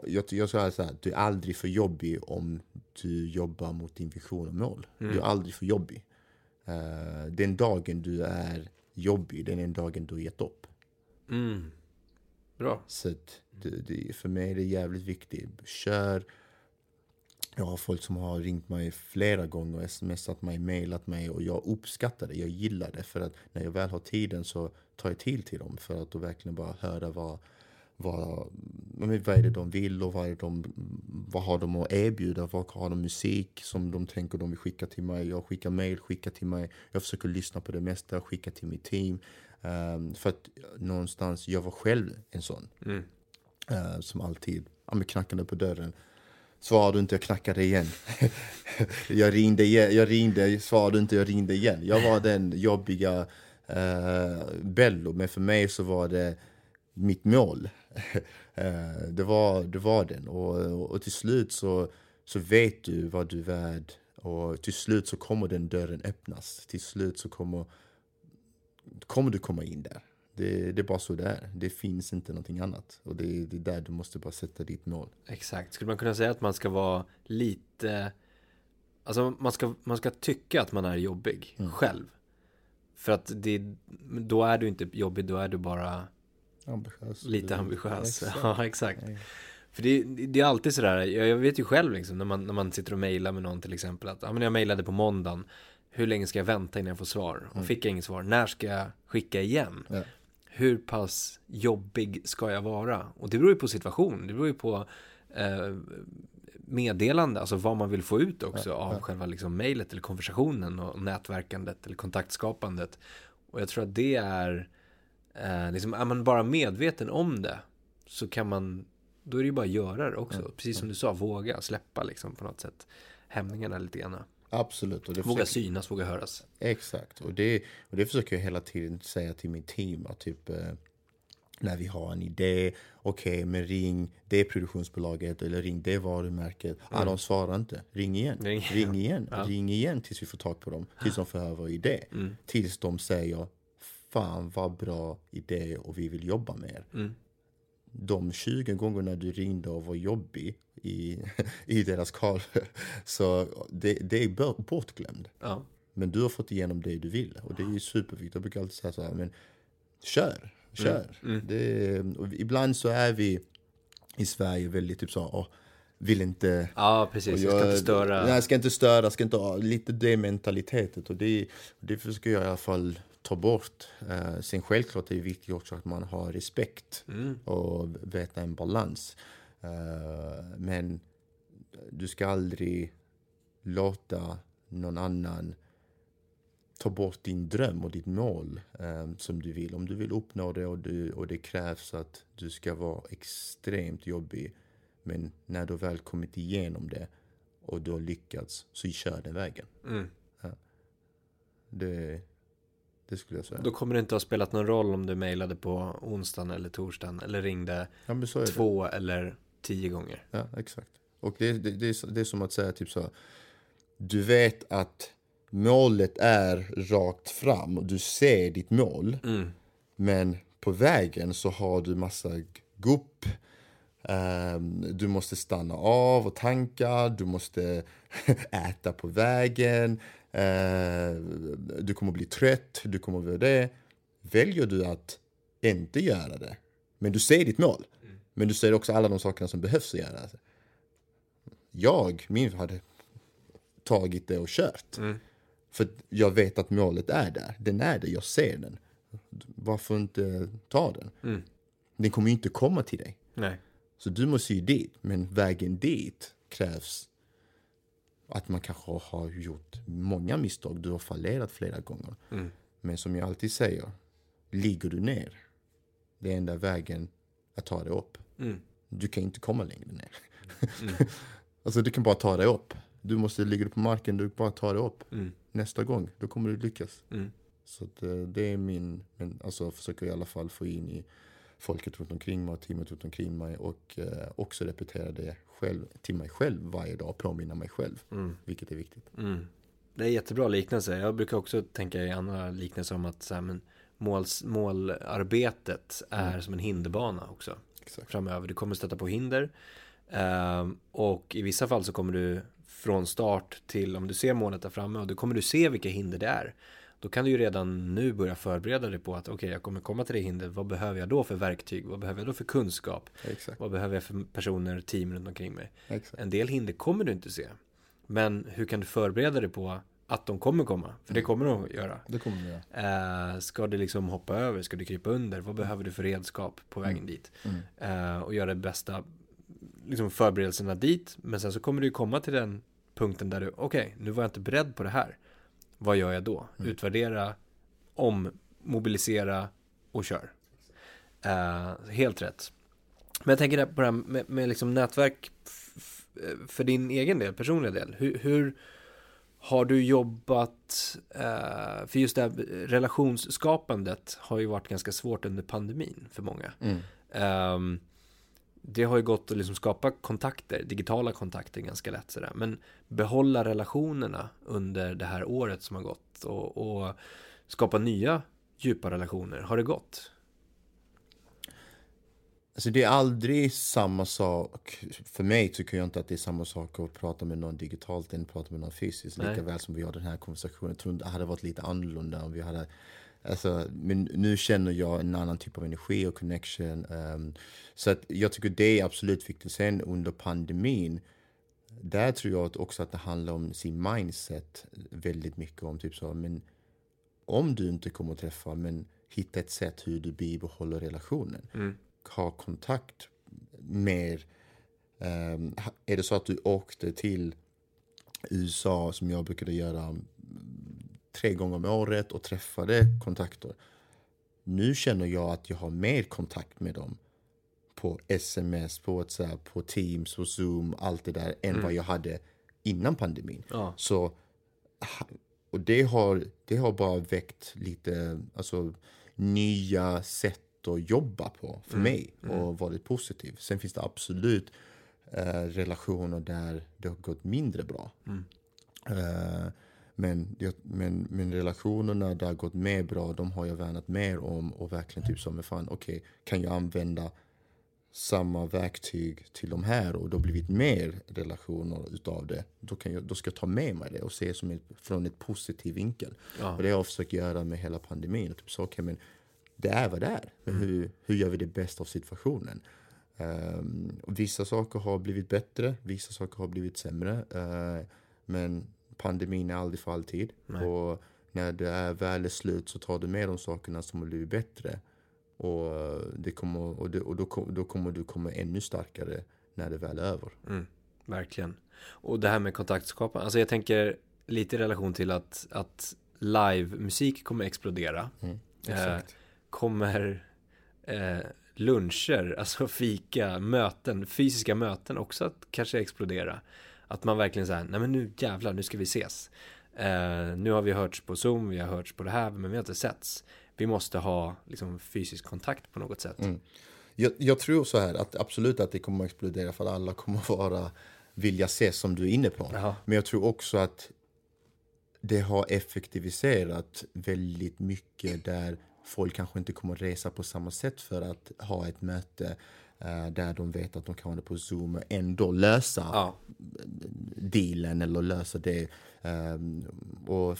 B: jag, jag säga så här, du är aldrig för jobbig om du jobbar mot din vision och mål. Mm. Du är aldrig för jobbig. Uh, den dagen du är jobbig, den är den dagen du har gett upp.
A: Mm. Bra.
B: Så det, det, för mig är det jävligt viktigt. Kör. Jag har folk som har ringt mig flera gånger, och smsat mig, mejlat mig och jag uppskattar det. Jag gillar det för att när jag väl har tiden så tar jag till till dem för att då verkligen bara höra vad, vad, mm, vad är det de vill och vad, är de, vad har de att erbjuda? Vad har de musik som de tänker de vill skicka till mig? Jag skickar mejl, skickar till mig. Jag försöker lyssna på det mesta, skicka till mitt team. Um, för att någonstans, jag var själv en sån. Mm. Uh, som alltid, ja, knackade på dörren. Svarade du inte, jag knackade igen. [LAUGHS] jag ringde, jag ringde, svarade du inte, jag ringde igen. Jag var den jobbiga uh, Bello, men för mig så var det mitt mål. uh, [LAUGHS] det, var, det var den. Och, och till slut så, så vet du vad du är värd. Och till slut så kommer den dörren öppnas. Till slut så kommer kommer du komma in där. Det, det, är bara så det är. Det finns inte någonting annat. Och det, det är där du måste bara sätta ditt mål.
A: Exakt. Skulle man kunna säga att man ska vara lite... Alltså man ska, man ska tycka att man är jobbig mm. själv. För att det, då är du inte jobbig, då är du bara
B: ambitiös.
A: lite ambitiös. Exakt. [LAUGHS] Ja, exakt. Ja. För det, det, är alltid sådär, jag, jag vet ju själv liksom, när man, när man sitter och mejlar med någon till exempel, att ja, men jag mejlade på måndagen, hur länge ska jag vänta innan jag får svar? Och mm. fick jag inget svar, när ska jag skicka igen? Ja. Hur pass jobbig ska jag vara? Och det beror ju på situation, det beror ju på eh, meddelande, alltså vad man vill få ut också ja, av ja. själva liksom mejlet eller konversationen och nätverkandet eller kontaktskapandet. Och jag tror att det är, eh, liksom, är man bara medveten om det så kan man, då är det ju bara att göra det också. Precis som du sa, våga släppa liksom på något sätt hämningarna lite grann.
B: Absolut.
A: Och det våga försöker... synas, våga höras.
B: Exakt. Och det, och det försöker jag hela tiden säga till mitt team. Att typ, eh, när vi har en idé, okej, okay, men ring det produktionsbolaget eller ring det varumärket. Mm. Ah, de svarar inte. Ring igen. Ring, ring igen. Ja. Ring igen tills vi får tag på dem. Tills de får vår idé. Mm. Tills de säger, fan vad bra idé och vi vill jobba med er. Mm. De 20 gångerna du ringde och var jobbig i, [LAUGHS] i deras call. [LAUGHS] Så det, det är bortglömd. Ja. Men du har fått igenom det du vill och det är superviktigt. Jag brukar alltid säga så här, men kör, kör. Mm. Mm. Det, ibland så är vi i Sverige väldigt typ så, oh, vill inte...
A: Ja, precis. Jag, ska inte störa.
B: Nej, jag ska inte störa, ska inte ha lite det mentalitetet. Och det, det försöker jag i alla fall ta bort. Uh, sen självklart är det viktigt också att man har respekt mm. och veta en balans. Uh, men du ska aldrig låta någon annan ta bort din dröm och ditt mål um, som du vill. Om du vill uppnå det och, du, och det krävs att du ska vara extremt jobbig. Men när du väl kommit igenom det och du har lyckats, så kör den vägen. Mm. Ja. Det, det skulle jag säga.
A: Då kommer det inte ha spelat någon roll om du mejlade på onsdagen eller torsdagen eller ringde ja, två det. eller tio gånger.
B: Ja, exakt. Och det, det, det, är, det är som att säga typ så. Du vet att målet är rakt fram och du ser ditt mål. Mm. Men på vägen så har du massa gupp. Um, du måste stanna av och tanka, du måste [LAUGHS] äta på vägen. Uh, du kommer bli trött, du kommer bli det. Väljer du att inte göra det, men du ser ditt mål. Mm. Men du ser också alla de sakerna som behövs att göra. Jag, min hade tagit det och kört. Mm. För jag vet att målet är där. Den är där, jag ser den. Varför inte ta den? Mm. Den kommer ju inte komma till dig.
A: Nej.
B: Så du måste ju dit. Men vägen dit krävs att man kanske har gjort många misstag. Du har fallerat flera gånger. Mm. Men som jag alltid säger, ligger du ner, det är enda vägen att ta dig upp. Mm. Du kan inte komma längre ner. Mm. [LAUGHS] alltså du kan bara ta dig upp. Du måste ligga på marken, du bara tar dig upp. Mm. Nästa gång, då kommer du lyckas. Mm. Så det, eh, det, är min, men alltså försöker i alla fall få in i folket runt omkring mig och teamet runt omkring mig och eh, också repetera det själv till mig själv varje dag, påminna mig själv, mm. vilket är viktigt.
A: Mm. Det är jättebra liknelse. Jag brukar också tänka i andra liknelser om att så här, men måls, målarbetet är mm. som en hinderbana också. Exakt. Framöver. Du kommer stöta på hinder. Eh, och i vissa fall så kommer du från start till om du ser målet där framme och då kommer du se vilka hinder det är. Då kan du ju redan nu börja förbereda dig på att okej, okay, jag kommer komma till det hindret. Vad behöver jag då för verktyg? Vad behöver jag då för kunskap? Exakt. Vad behöver jag för personer, team runt omkring mig? Exakt. En del hinder kommer du inte se. Men hur kan du förbereda dig på att de kommer komma? För det mm. kommer de att göra.
B: Det kommer de göra.
A: Eh, ska du liksom hoppa över? Ska du krypa under? Vad behöver du för redskap på vägen mm. dit? Mm. Eh, och göra det bästa liksom förberedelserna dit. Men sen så kommer du komma till den punkten där du, okej, okay, nu var jag inte beredd på det här. Vad gör jag då? Mm. Utvärdera, om, mobilisera och kör. Uh, helt rätt. Men jag tänker på det här med, med liksom nätverk för din egen del, personliga del. Hur, hur har du jobbat, uh, för just det här relationsskapandet har ju varit ganska svårt under pandemin för många. Mm. Um, det har ju gått att liksom skapa kontakter, digitala kontakter ganska lätt sådär. Men behålla relationerna under det här året som har gått och, och skapa nya djupa relationer. Har det gått?
B: Alltså det är aldrig samma sak. För mig tycker jag inte att det är samma sak att prata med någon digitalt än att prata med någon fysiskt. Lika väl som vi har den här konversationen. Jag tror det hade varit lite annorlunda om vi hade Alltså, men nu känner jag en annan typ av energi och connection. Um, så att jag tycker det är absolut viktigt. Sen under pandemin, där tror jag också att det handlar om sin mindset väldigt mycket. om typ så, men Om du inte kommer att träffa, men hitta ett sätt hur du bibehåller relationen. Mm. Ha kontakt mer. Um, är det så att du åkte till USA som jag brukade göra tre gånger om året och träffade kontakter. Nu känner jag att jag har mer kontakt med dem på sms, på WhatsApp, på Teams, på Zoom, allt det där än mm. vad jag hade innan pandemin. Ja. Så, och det har, det har bara väckt lite alltså, nya sätt att jobba på för mm. mig och mm. varit positivt. Sen finns det absolut uh, relationer där det har gått mindre bra. Uh, men, men, men relationerna där har gått mer bra, de har jag värnat mer om och verkligen typ som, fan okej, okay, kan jag använda samma verktyg till de här och då blivit mer relationer utav det, då, kan jag, då ska jag ta med mig det och se som ett, från ett positiv vinkel. Ja. Och det har jag försökt göra med hela pandemin. Typ så, okay, men det är vad det är. Men mm. hur, hur gör vi det bästa av situationen? Um, vissa saker har blivit bättre, vissa saker har blivit sämre. Uh, men pandemin är aldrig för alltid.
A: Nej.
B: Och när det är väl är slut så tar du med de sakerna som har blivit bättre. Och, det kommer, och, det, och då, då kommer du komma ännu starkare när det väl är över.
A: Mm, verkligen. Och det här med kontaktskapande. Alltså jag tänker lite i relation till att, att live-musik kommer explodera.
B: Mm,
A: Eh, kommer eh, luncher, alltså fika, möten, fysiska möten också att kanske explodera. Att man verkligen säger, nej men nu jävlar, nu ska vi ses. Eh, nu har vi hörts på Zoom, vi har hörts på det här, men vi har inte setts. Vi måste ha liksom, fysisk kontakt på något sätt.
B: Mm. Jag, jag tror så här att absolut att det kommer att explodera för att alla kommer att vara vilja ses som du är inne på.
A: Jaha.
B: Men jag tror också att det har effektiviserat väldigt mycket där folk kanske inte kommer att resa på samma sätt för att ha ett möte där de vet att de kan på Zoom och ändå lösa
A: Ja,
B: dealen eller lösa det. Ehm, och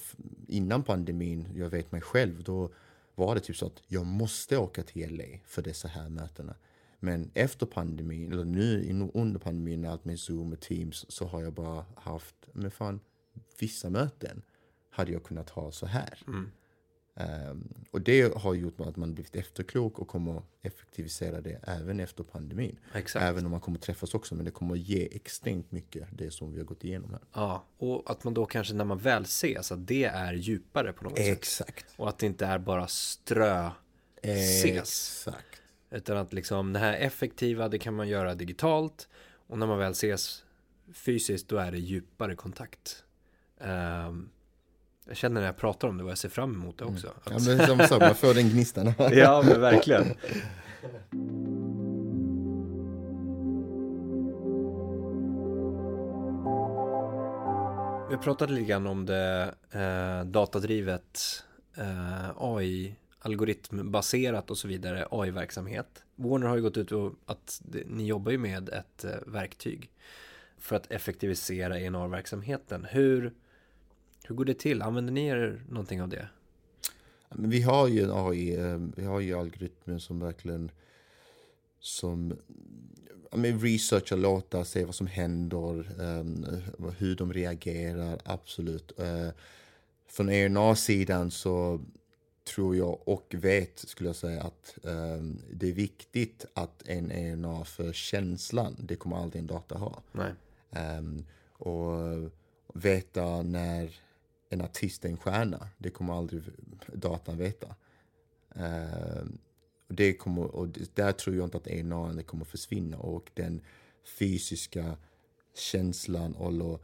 B: innan pandemin, jag vet mig själv, då var det typ så att jag måste åka till LA för dessa här mötena. Men efter pandemin, eller nu under pandemin, allt med Zoom och Teams, så har jag bara haft, men fan, vissa möten hade jag kunnat ha så här.
A: mm,
B: och det har gjort att man blivit efterklok och kommer effektivisera det även efter pandemin.
A: exakt.
B: Även om man kommer träffas också, men det kommer att ge extremt mycket det som vi har gått igenom här.
A: Ja, och att man då kanske när man väl ses, att det är djupare på något sätt.
B: Exakt.
A: Och att det inte är bara strö ses.
B: Exakt.
A: Utan att liksom det här effektiva, det kan man göra digitalt. Och när man väl ses fysiskt, då är det djupare kontakt. Ehm, jag känner när jag pratar om det vad jag ser fram emot det också.
B: Ja,
A: Att-
B: men som [LAUGHS] sagt, man får den gnistan. [LAUGHS]
A: ja, men verkligen. Vi pratade lite grann om det eh, datadrivet eh, AI, algoritmbaserat och så vidare, AI-verksamhet. Warner har ju gått ut och att ni jobbar ju med ett eh, verktyg för att effektivisera ENR-verksamheten. Hur, hur går det till? Använder ni er någonting av det?
B: Men vi har ju en AI, eh, vi har ju algoritmer som verkligen som men researchar låtar, ser vad som händer, eh, hur de reagerar, absolut. Eh, från ENA-sidan så tror jag och vet, skulle jag säga, att eh, det är viktigt att en ENA för känslan, det kommer aldrig en data ha.
A: Nej.
B: Ehm, och veta när en artist är en stjärna, det kommer aldrig datan veta. Och det kommer, och där tror jag inte att ENA kommer försvinna och den fysiska känslan eller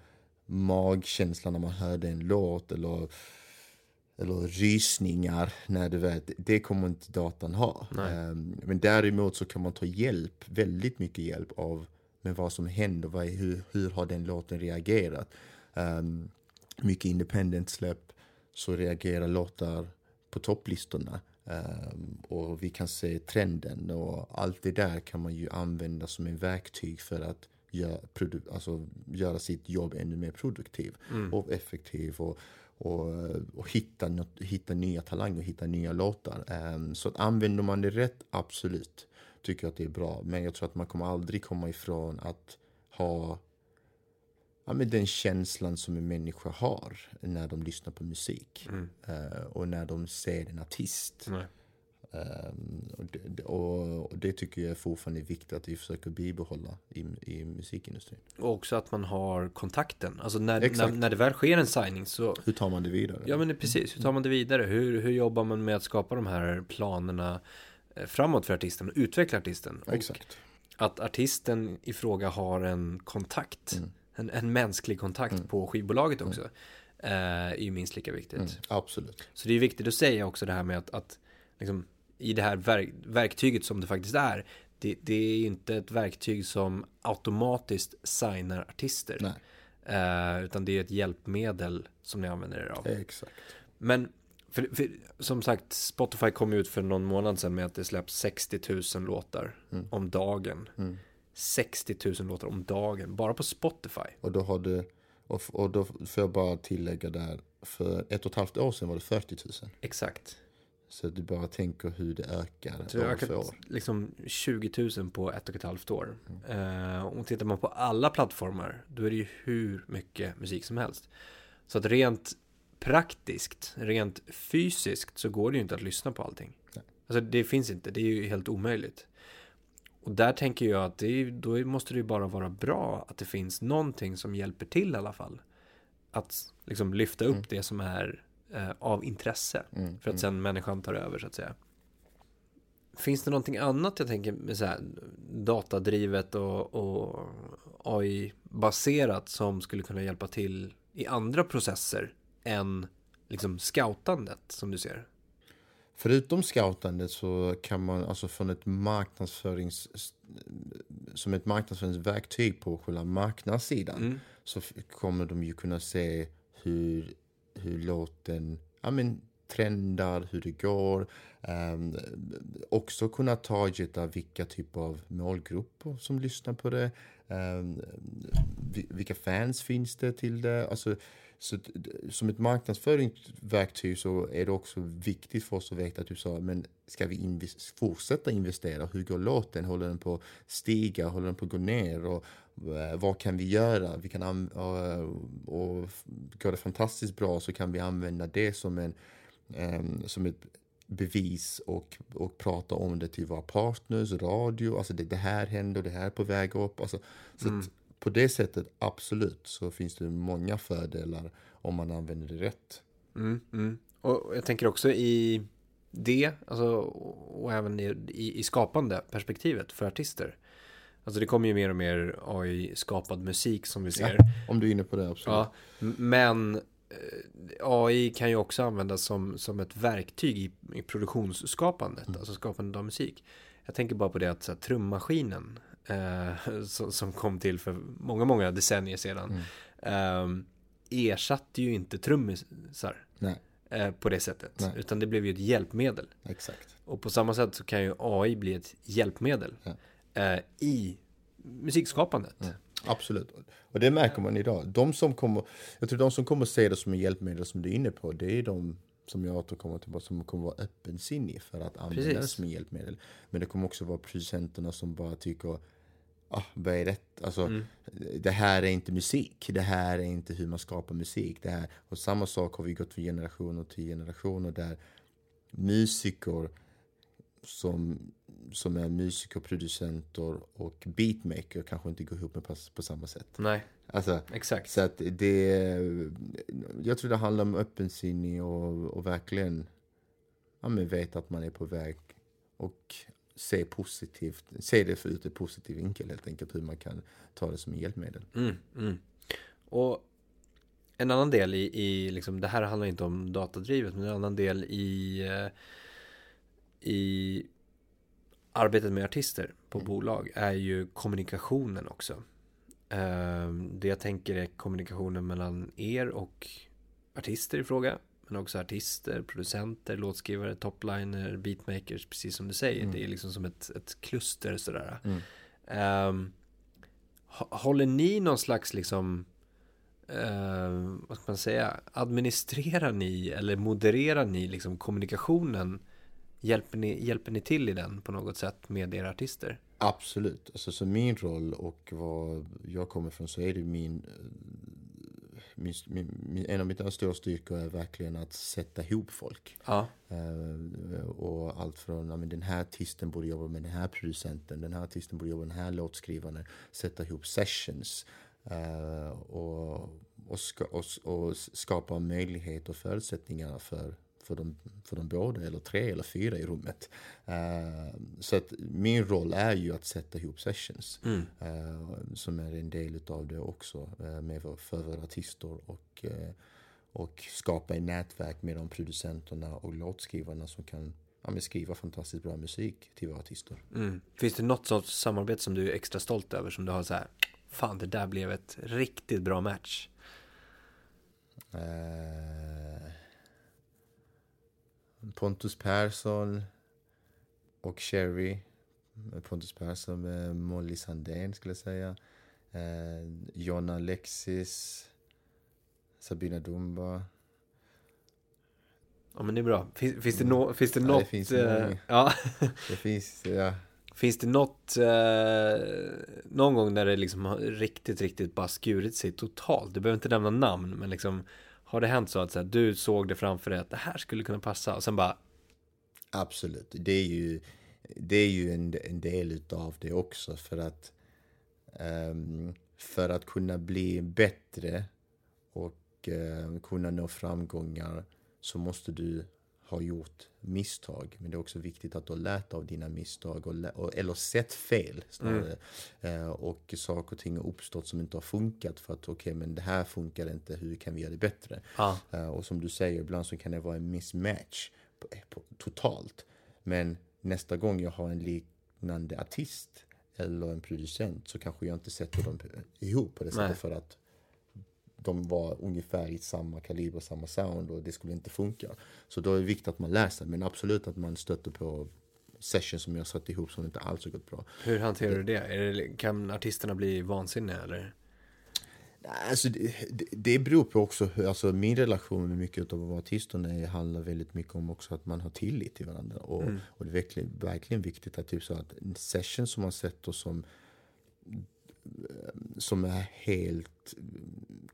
B: magkänslan när man hörde en låt eller, eller rysningar när du vet, det kommer inte datan ha. Ehm, men däremot så kan man ta hjälp, väldigt mycket hjälp av med vad som händer, vad, hur, hur har den låten reagerat. Um, mycket independent släpp så reagerar låtar på topplistorna. Ehm, och vi kan se trenden och allt det där kan man ju använda som en verktyg för att göra, alltså, göra sitt jobb ännu mer produktiv
A: Mm.
B: och effektiv och, och, och hitta, något, hitta nya talanger, hitta nya låtar. Ehm, så att använder man det rätt, absolut, tycker jag att det är bra. Men jag tror att man kommer aldrig komma ifrån att ha ja, men den känslan som en människa har när de lyssnar på musik
A: Mm.
B: eh, och när de ser en artist. Ehm, och, det, och, och det tycker jag är fortfarande viktigt att vi försöker bibehålla i, i musikindustrin.
A: Och också att man har kontakten. Alltså när, när, när det väl sker en signing så
B: Hur tar man det vidare?
A: Ja men är precis, hur tar man det vidare? Hur, hur jobbar man med att skapa de här planerna eh, framåt för artisten och utveckla artisten? Och
B: Exakt.
A: att artisten i fråga har en kontakt,
B: Mm.
A: En, en mänsklig kontakt
B: Mm.
A: på skivbolaget också. Eh, är ju minst lika viktigt.
B: Mm, absolut.
A: Så det är viktigt att säga också det här med att, att liksom, i det här verk, verktyget som det faktiskt är, det, det är inte ett verktyg som automatiskt signar artister.
B: Nej.
A: Eh, utan det är ett hjälpmedel som ni använder er av.
B: Exakt.
A: Men för, för, som sagt, Spotify kom ut för någon månad sedan med att det släpps 60 000 låtar
B: Mm.
A: om dagen.
B: Mm.
A: 60 000 låtar om dagen, bara på Spotify.
B: Och då har det, och, och då får jag bara tillägga där, för ett och ett halvt år sedan var det 40 000.
A: Exakt.
B: Så du bara tänker hur det ökar
A: Så det har ökat
B: år.
A: liksom 20 000 på ett och ett halvt år. Eh, och tittar man på alla plattformar, då är det ju hur mycket musik som helst. Så att rent praktiskt, rent fysiskt, så går det ju inte att lyssna på allting.
B: Nej.
A: Alltså det finns inte, det är ju helt omöjligt. Och där tänker jag att det då måste det ju bara vara bra att det finns någonting som hjälper till i alla fall. Att liksom lyfta upp
B: Mm.
A: det som är eh, av intresse.
B: Mm,
A: För att sen människan tar över så att säga. Finns det någonting annat jag tänker med så här datadrivet och, och AI-baserat som skulle kunna hjälpa till i andra processer än liksom scoutandet som du ser?
B: Förutom scoutandet så kan man alltså från ett marknadsförings som ett marknadsföringsverktyg på själva marknadssidan
A: Mm.
B: så kommer de ju kunna se hur, hur låten ja, men, trendar, hur det går. Um, också kunna targeta vilka typer av målgrupper som lyssnar på det. Um, vi- vilka fans finns det till det? Alltså, så, som ett marknadsföringsverktyg så är det också viktigt för oss att veta att du sa, men ska vi invest- fortsätta investera? Hur går låten? Håller den på att stiga? Håller den på att gå ner? Och, eh, vad kan vi göra? Vi kan och, och går det fantastiskt bra så kan vi använda det som, en, um, som ett bevis och, och prata om det till våra partners, radio, alltså det, det här händer, det här är på väg upp. Alltså, så att mm på det sättet, absolut, så finns det många fördelar om man använder det rätt.
A: Mm, mm. Och jag tänker också i det, alltså, och även i, i, i skapande perspektivet för artister. Alltså det kommer ju mer och mer AI-skapad musik som vi ser.
B: Om du är inne på det, absolut.
A: Ja, men eh, AI kan ju också användas som, som ett verktyg i, i produktionsskapandet, alltså skapandet av musik. Jag tänker bara på det att så här, trummaskinen eh, [LAUGHS] som, som kom till för många, många decennier sedan eh, ersatte ju inte trummisar eh, på det sättet,
B: Nej.
A: utan det blev ju ett hjälpmedel.
B: exakt.
A: Och på samma sätt så kan ju AI bli ett hjälpmedel
B: Ja.
A: eh, i musikskapandet.
B: Absolut. Och det märker man idag. De som kommer, jag tror de som kommer se det som en hjälpmedel som du är inne på, det är de som jag återkommer till, som kommer vara öppensinnig för att använda det som hjälpmedel. Men det kommer också vara producenterna som bara tycker, ah, vad är det? Alltså, det här är inte musik. Det här är inte hur man skapar musik. Det här, och samma sak har vi gått från generationer till generationer där musiker som, som är musiker, producenter och beatmaker kanske inte går ihop med på, på samma sätt.
A: Nej,
B: Alltså,
A: exakt.
B: så att det, jag tror det handlar om öppensinnig och, och verkligen ja, men veta att man är på väg och se positivt, se det för ut ett positiv vinkel helt enkelt, hur man kan ta det som hjälpmedel.
A: Mm, mm. Och en annan del i, i liksom, det här handlar inte om datadrivet, men en annan del i, eh, i arbetet med artister på bolag är ju kommunikationen också. Eh, Det jag tänker är kommunikationen mellan er och artister i fråga, men också artister, producenter, låtskrivare, topliner, beatmakers, precis som du säger. Det är liksom som ett, ett kluster sådär. Ehm, hå- håller ni någon slags liksom eh, vad ska man säga, administrerar ni eller modererar ni liksom kommunikationen? Hjälper ni, hjälper ni till i den på något sätt med era artister?
B: Absolut. Alltså, så min roll och vad jag kommer från så är det min, min, min, en av mina stora styrkor är verkligen att sätta ihop folk.
A: Ja.
B: Eh, och allt från, ja, men den här artisten borde jobba med den här producenten, den här artisten borde jobba med den här låtskrivaren, sätta ihop sessions eh, och, och, ska, och, och skapa möjlighet och förutsättningar för, för, de, för de båda, eller tre eller fyra i rummet. Eh, så att min roll är ju att sätta ihop sessions, eh, som är en del av det också, eh, med för våra artister och och skapa ett nätverk med de producenterna och låtskrivarna som kan ja, skriva fantastiskt bra musik till våra artister.
A: Mm. Finns det något sorts samarbete som du är extra stolt över? Som du har så här, fan det där blev ett riktigt bra match.
B: Eh, Pontus Persson och Cherry. Pontus Persson med Molly Sandén skulle jag säga. Eh, Jonna Alexis. Sabina Dumba.
A: Ja men det är bra. Finns, finns det, no, finns det
B: Ja,
A: något...
B: det finns
A: eh, ja. [LAUGHS]
B: Det finns, ja.
A: Finns det något, eh, någon gång där det liksom har riktigt, riktigt bara skurit sig totalt? Du behöver inte nämna namn, men liksom har det hänt så att så här, du såg det framför dig att det här skulle kunna passa och sen bara,
B: Absolut. Det är ju, det är ju en, en del utav det också för att um, för att kunna bli bättre och uh, kunna nå framgångar så måste du ha gjort misstag. Men det är också viktigt att du har lärt av dina misstag och, eller sett fel snarare. Eh, och saker och ting har uppstått som inte har funkat för att okej men det här funkar inte, hur kan vi göra det bättre?
A: ja,
B: Eh, och som du säger, ibland så kan det vara en mismatch på, totalt. Men nästa gång jag har en liknande artist eller en producent så kanske jag inte sätter dem ihop på det sättet för att de var ungefär i samma kaliber, samma sound och det skulle inte funka. Så då är det viktigt att man läser, men absolut att man stöter på sessions som jag satt ihop som inte alls har gått bra.
A: hur hanterar du det? Är det? Kan artisterna bli vansinniga eller?
B: Alltså, det, det- beror på också, alltså min relation med mycket av artisterna är- handlar väldigt mycket om också att man har tillit till varandra. Och, och det är verkligen, verkligen viktigt att, typ så att en session som man sätter som som är helt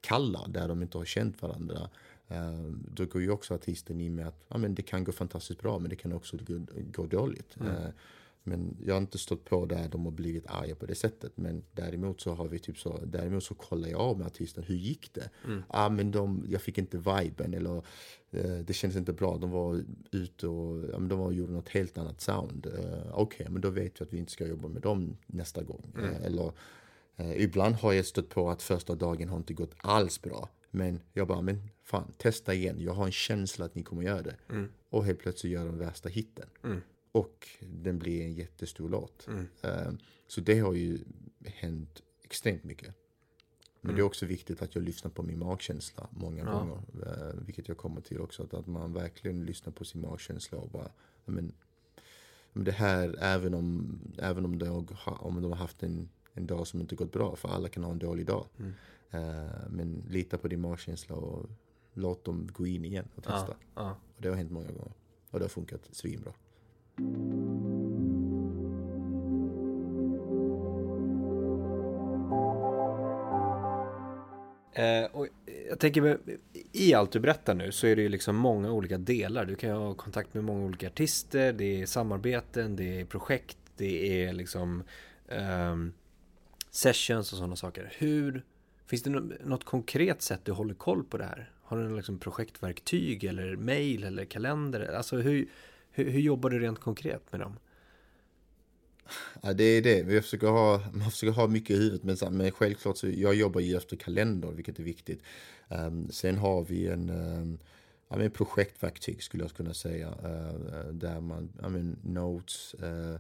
B: kalla, där de inte har känt varandra. eh, Då går ju också artisten in med att ja, men det kan gå fantastiskt bra, men det kan också gå, gå dåligt. Eh, Men jag har inte stått på där de har blivit arga på det sättet. Men däremot så har vi typ så, däremot så kollar jag av med artisten, hur gick det? Ja men de, jag fick inte viben eller eh, det kändes inte bra. De var ute och, ja, men de var, gjorde något helt annat sound. Okej, men då vet vi att vi inte ska jobba med dem nästa gång. Eh, eller Eh, ibland har jag stött på att första dagen har inte gått alls bra. Men jag bara, men fan, testa igen. Jag har en känsla att ni kommer göra det. Och helt plötsligt gör de värsta hitten. Och den blir en jättestor låt. Eh, så det har ju hänt extremt mycket. Men det är också viktigt att jag lyssnar på min magkänsla många gånger. Eh, vilket jag kommer till också. Att, att man verkligen lyssnar på sin magkänsla och bara, ja, men, men det här, även om, även om, de, har- om de har haft en, en dag som inte gått bra, för alla kan ha en dålig dag. Eh, men lita på din magkänsla och låt dem gå in igen och testa.
A: Ja, ja.
B: Och det har hänt många gånger. Och det har funkat svinbra.
A: Eh, och jag tänker, i allt du berättar nu så är det ju liksom många olika delar. Du kan ju ha kontakt med många olika artister, det är samarbeten, det är projekt, det är liksom ehm, sessions och sådana saker. Hur, finns det något konkret sätt du håller koll på det här? Har du något liksom projektverktyg eller mail eller kalender? Alltså hur, hur, hur jobbar du rent konkret med dem?
B: Ja, det är det. Vi försöker ha, man försöker ha mycket i huvudet. Men, så, men självklart så jag jobbar ju efter kalender, vilket är viktigt. Um, sen har vi en um, ja, men projektverktyg skulle jag kunna säga. uh, där man, ja, men notes, uh,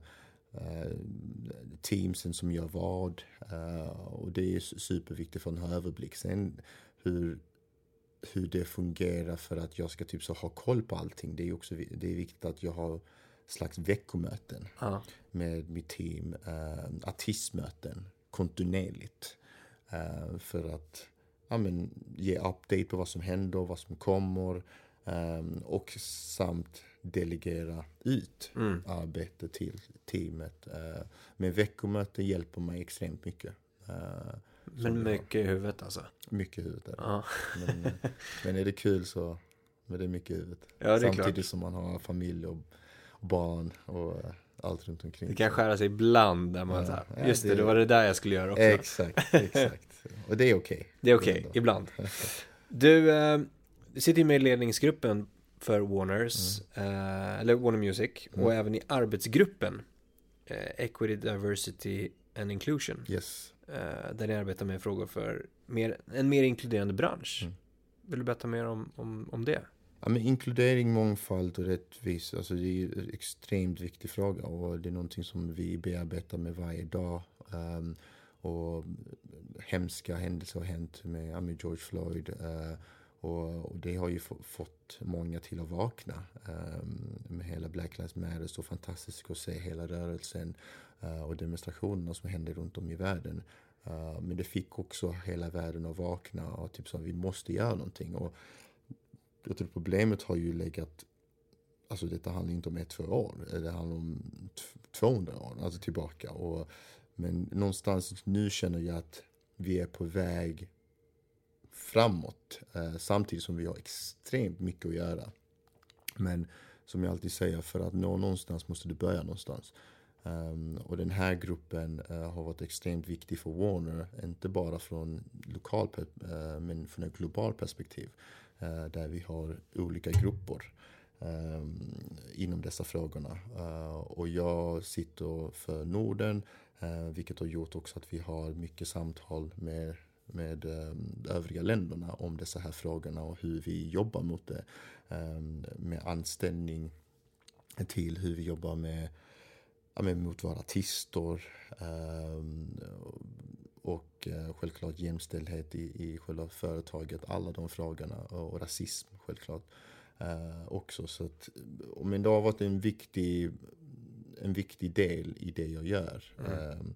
B: teamsen som gör vad. eh, och det är su- superviktigt för ha överblick. Sen hur, hur det fungerar för att jag ska typ så ha koll på allting. Det är också det är viktigt att jag har slags veckomöten
A: Ja,
B: med mitt team eh, artistmöten kontinuerligt. Eh, för att ja, men, ge update på vad som händer, vad som kommer eh, och samt delegera ut arbete till teamet. Eh, men veckomöten hjälper mig extremt mycket. Eh,
A: men mycket i huvudet alltså.
B: mycket i huvudet.
A: Ja,
B: Men, eh, men är det kul så men det är mycket i huvudet.
A: Ja,
B: Samtidigt
A: klart.
B: som man har familj och barn och allt runt omkring.
A: det kan skära sig ibland där man
B: Ja,
A: här,
B: ja,
A: just det,
B: det-
A: det var det där jag skulle göra också.
B: Exakt, exakt. Och det är okej. [LAUGHS]
A: Det är okej,
B: Ändå.
A: ibland. Du, du sitter ju med i ledningsgruppen för Warners, eh, eller Warner Music, och även i arbetsgruppen eh, Equity, Diversity and Inclusion,
B: Yes.
A: eh, där ni arbetar med frågor för mer, en mer inkluderande bransch.
B: Mm.
A: Vill du berätta mer om, om, om det?
B: Ja, men inkludering, mångfald och rättvisa, alltså det är en extremt viktig fråga och det är någonting som vi bearbetar med varje dag. Um, och hemska händelser har hänt med George Floyd uh, och, och det har ju fått många till att vakna. Um, med hela Black Lives Matter, så fantastiskt att se hela rörelsen uh, och demonstrationerna som händer runt om i världen. Uh, men det fick också hela världen att vakna och typ så vi måste göra någonting. Och jag tror problemet har ju legat, alltså detta handlar inte om ett, två år, det handlar om 200 år, alltså tillbaka. Och, men någonstans nu känner jag att vi är på väg framåt eh, samtidigt som vi har extremt mycket att göra. Men som jag alltid säger, för att nå någonstans måste du börja någonstans. Um, och den här gruppen uh, har varit extremt viktig för Warner, inte bara från lokal uh, men från ett globalt perspektiv. Uh, där vi har olika grupper um, ehm, inom dessa frågorna. och jag sitter för Norden, vilket har gjort också att vi har mycket samtal med med um, övriga länderna om dessa här frågorna och hur vi jobbar mot det. Um, med anställning till hur vi jobbar med men mot våra artister um, och uh, självklart jämställdhet i, i själva företaget, alla de frågorna och rasism självklart uh, också. Så att, men det har varit en viktig, en viktig del i det jag gör. Mm.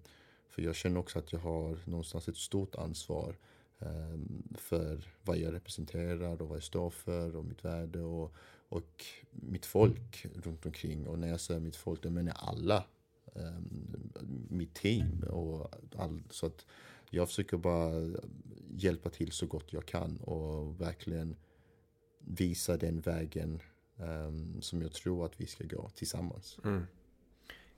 B: För jag känner också att jag har någonstans ett stort ansvar ehm, för vad jag representerar och vad jag står för och mitt värde och, och mitt folk runt omkring. Och när jag säger mitt folk, då menar jag alla. Ehm, mitt team och all, så att jag försöker bara hjälpa till så gott jag kan och verkligen visa den vägen um, som jag tror att vi ska gå tillsammans. Mm.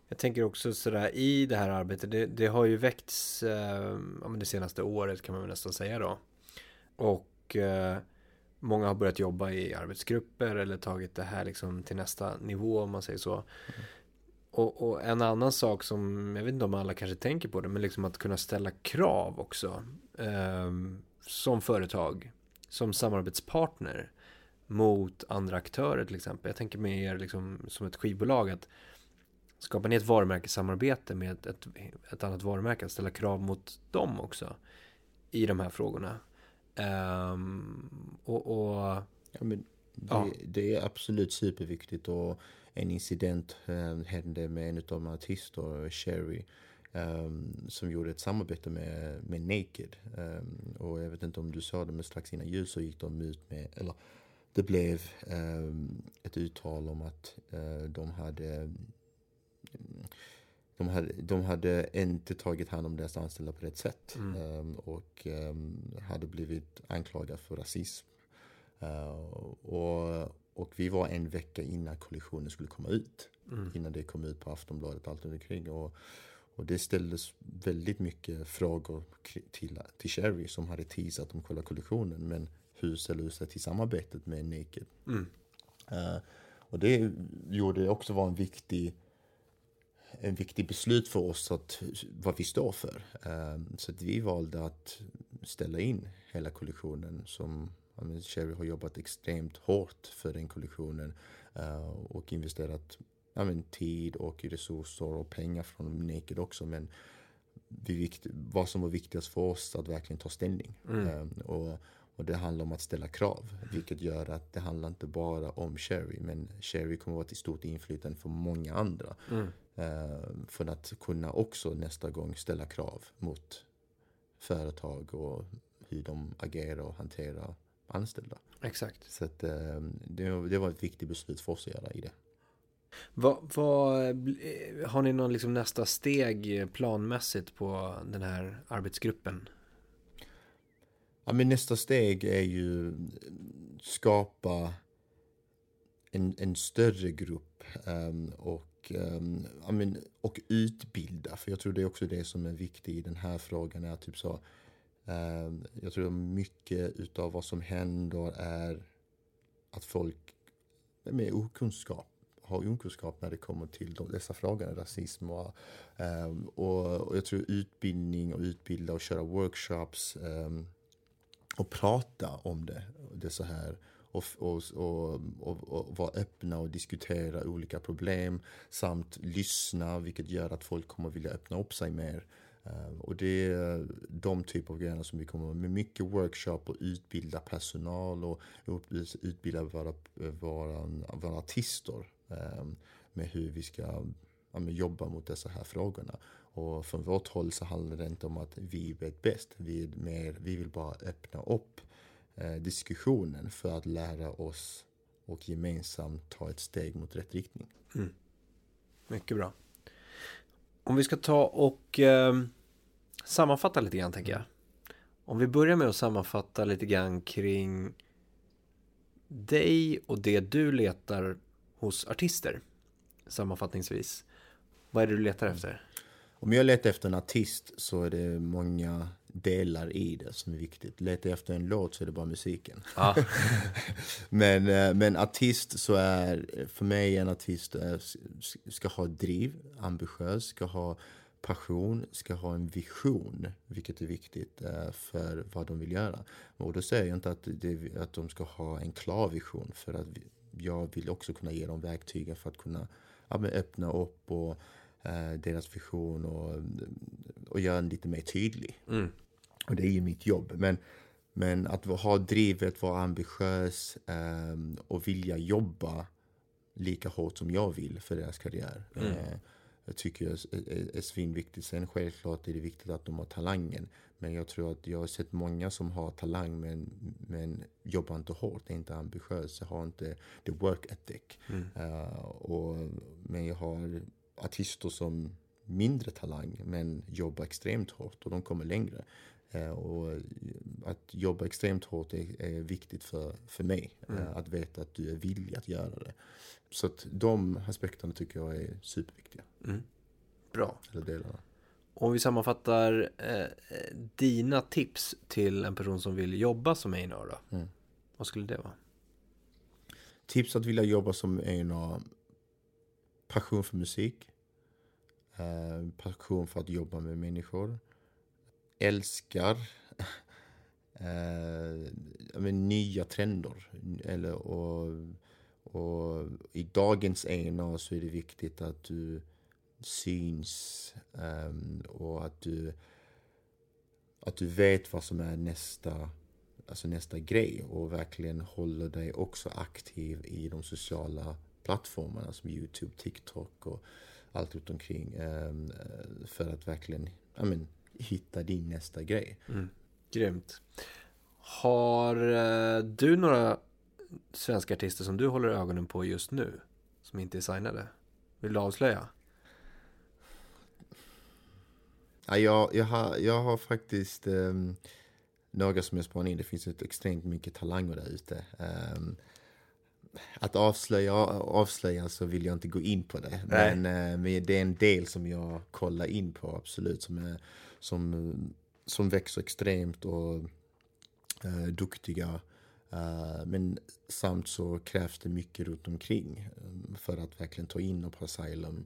A: Jag tänker också sådär i det här arbetet, det, det har ju väckts eh, det senaste året kan man väl nästan säga då. Och eh, många har börjat jobba i arbetsgrupper eller tagit det här liksom till nästa nivå om man säger så. Mm. Och, och, en annan sak som, jag vet inte om alla kanske tänker på det, men liksom att kunna ställa krav också. Eh, som företag, som samarbetspartner mot andra aktörer till exempel. Jag tänker mer liksom som ett skivbolag att skapar ni ett varumärkessamarbete med ett, ett annat varumärke, att ställa krav mot dem också i de här frågorna. Um, och, och
B: ja, men det, ja. det, är absolut superviktigt och en incident um, hände med en av de artister, Sherry, um, som gjorde ett samarbete med, med Naked. Um, och jag vet inte om du sa det, men strax innan jul så gick de ut med, eller det blev ett uttal om att uh, de hade de hade, de hade inte tagit hand om deras anställda på rätt sätt. Mm. Um, och um, hade blivit anklagade för rasism. Uh, och, och vi var en vecka innan kollisionen skulle komma ut. Mm. Innan det kom ut på Aftonbladet och allt omkring. Och, och det ställdes väldigt mycket frågor till, till Sherry som hade teasat om själva kollisionen. Men hur ställer du sig till samarbetet med Naked? Mm. Uh, och det gjorde också var en viktig en viktig beslut för oss att, vad vi står för. Ehm, så att vi valde att ställa in hela kollektionen som Cherry har jobbat extremt hårt för den kollektionen eh, och investerat men, tid och resurser och pengar från Naked också. Men vi, vad som var viktigast för oss att verkligen ta ställning. Mm. Ehm, och, och det handlar om att ställa krav, vilket gör att det handlar inte bara om Cherry, men Cherry kommer att vara till stort inflytande för många andra. Mm. Eh, för att kunna också nästa gång ställa krav mot företag och hur de agerar och hanterar anställda.
A: Exakt.
B: Så att, eh, det, det var ett viktigt beslut för oss att göra i det.
A: Vad, vad, eh, har ni någon liksom nästa steg planmässigt på den här arbetsgruppen?
B: Ja, men nästa steg är ju skapa en, en större grupp um, och um, och utbilda. För jag tror det är också det som är viktigt i den här frågan. Är typ så, um, jag tror mycket utav vad som händer är att folk med okunskap har okunskap när det kommer till dessa frågor, rasism och, um, och, och, jag tror utbildning och utbilda och köra workshops um, och prata om det, det så här och, och, och, och, vara öppna och diskutera olika problem samt lyssna vilket gör att folk kommer vilja öppna upp sig mer. Ehm, och det är eh, de typer av grejer som vi kommer med mycket workshop och utbilda personal och utbilda våra, våra, våra artister ehm, med hur vi ska jobba mot dessa här frågorna. Och från vårt håll så handlar det inte om att vi vet bäst. Vi, mer, vi vill bara öppna upp diskussionen för att lära oss och gemensamt ta ett steg mot rätt riktning.
A: Mm. Mycket bra. Om vi ska ta och eh, sammanfatta lite grann tänker jag. Om vi börjar med att sammanfatta lite grann kring dig och det du letar hos artister. Sammanfattningsvis. Vad är det du letar efter?
B: Om jag letar efter en artist så är det många delar i det som är viktigt. Letar jag efter en låt så är det bara musiken.
A: Ja. [LAUGHS]
B: men, eh, men artist så är, för mig en artist är, ska ha driv, ambitiös, ska ha passion, ska ha en vision, vilket är viktigt eh, för vad de vill göra. Och då säger jag inte att, det, att de ska ha en klar vision, för att jag vill också kunna ge dem verktygen för att kunna ja, öppna upp och eh, deras vision och, och göra den lite mer tydlig. Mm. Och det är ju mitt jobb. Men, men att ha drivet, vara ambitiös eh, och vilja jobba lika hårt som jag vill för deras karriär. Mm. Eh, jag tycker är, är, är svinviktigt. Sen självklart är det viktigt att de har talangen. Men jag tror att jag har sett många som har talang men, men jobbar inte hårt, är inte ambitiösa, har inte the work ethic. Mm. Uh, och, men jag har artister som mindre talang men jobbar extremt hårt och de kommer längre. Uh, och att jobba extremt hårt är, är viktigt för, för mig. Mm. Uh, att veta att du är villig att göra det. Så att de aspekterna tycker jag är superviktiga. Mm.
A: Bra.
B: Eller delarna.
A: Om vi sammanfattar eh, dina tips till en person som vill jobba som A&R då? Mm. Vad skulle det vara?
B: Tips att vilja jobba som A&R Passion för musik. Eh, passion för att jobba med människor. Älskar [LAUGHS] eh, nya trender. Eller, och, och i dagens ENA så är det viktigt att du syns eh, och att du, att du vet vad som är nästa, alltså nästa grej och verkligen håller dig också aktiv i de sociala plattformarna som Youtube, TikTok och allt runt omkring ehm, för att verkligen I mean, hitta din nästa grej.
A: Mm. Grymt. Har uh, du några svenska artister som du håller ögonen på just nu? Som inte är signade? Vill du avslöja?
B: Ja, jag, jag, har, jag har faktiskt um, några som jag spanar in. Det finns ett extremt mycket talanger där ute. Um, att avslöja, avslöja så vill jag inte gå in på det. Men, uh, men det är en del som jag kollar in på absolut. Som, är, som, som växer extremt och eh, duktiga. Eh, men samt så krävs det mycket runt omkring eh, för att verkligen ta in på Asylum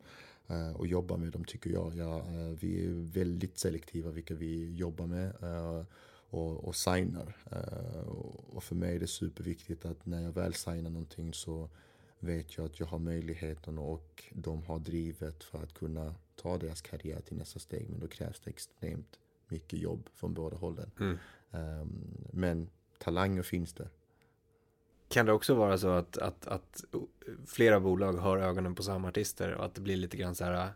B: Eh, och jobba med dem tycker jag. Ja, eh, vi är väldigt selektiva vilka vi jobbar med eh, och, och signar. Eh, och för mig är det superviktigt att när jag väl signar någonting så vet jag att jag har möjligheten och de har drivet för att kunna ta deras karriär till nästa steg. Men då krävs det extremt mycket jobb från båda hållen. Mm. Ehm, men talanger finns det.
A: Kan det också vara så att, att, att flera bolag har ögonen på samma artister och att det blir lite grann så här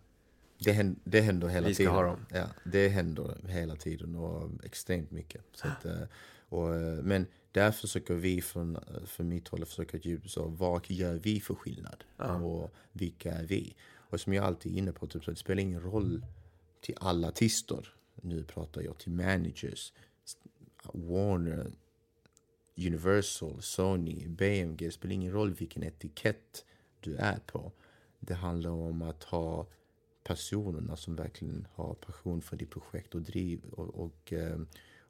B: det händer, det händer hela vi ska tiden. Ha dem. Ja, det händer hela tiden och extremt mycket. Så att, eh, och, eh, men där försöker vi från, från mitt håll försöka djupa vad gör vi för skillnad? Ja. Och vilka är vi? Och som jag alltid är inne på, typ, så det spelar ingen roll till alla artister. Nu pratar jag till managers, Warner, Universal, Sony, BMG, det spelar ingen roll vilken etikett du är på. Det handlar om att ha personerna som verkligen har passion för ditt projekt och driv och, och, eh,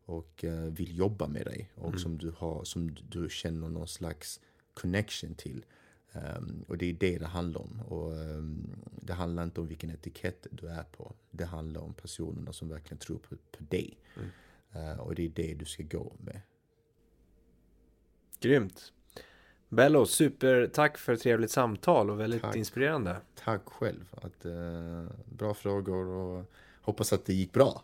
B: och eh, vill jobba med dig och mm. som, du har, som du känner någon slags connection till. Um, och det är det det handlar om. Och, um, det handlar inte om vilken etikett du är på. Det handlar om personerna som verkligen tror på, på dig. Mm. Uh, och det är det du ska gå med.
A: Grymt. Bello, super tack för ett trevligt samtal och väldigt tack. inspirerande.
B: Tack själv. Att, eh, bra frågor och hoppas att det gick bra.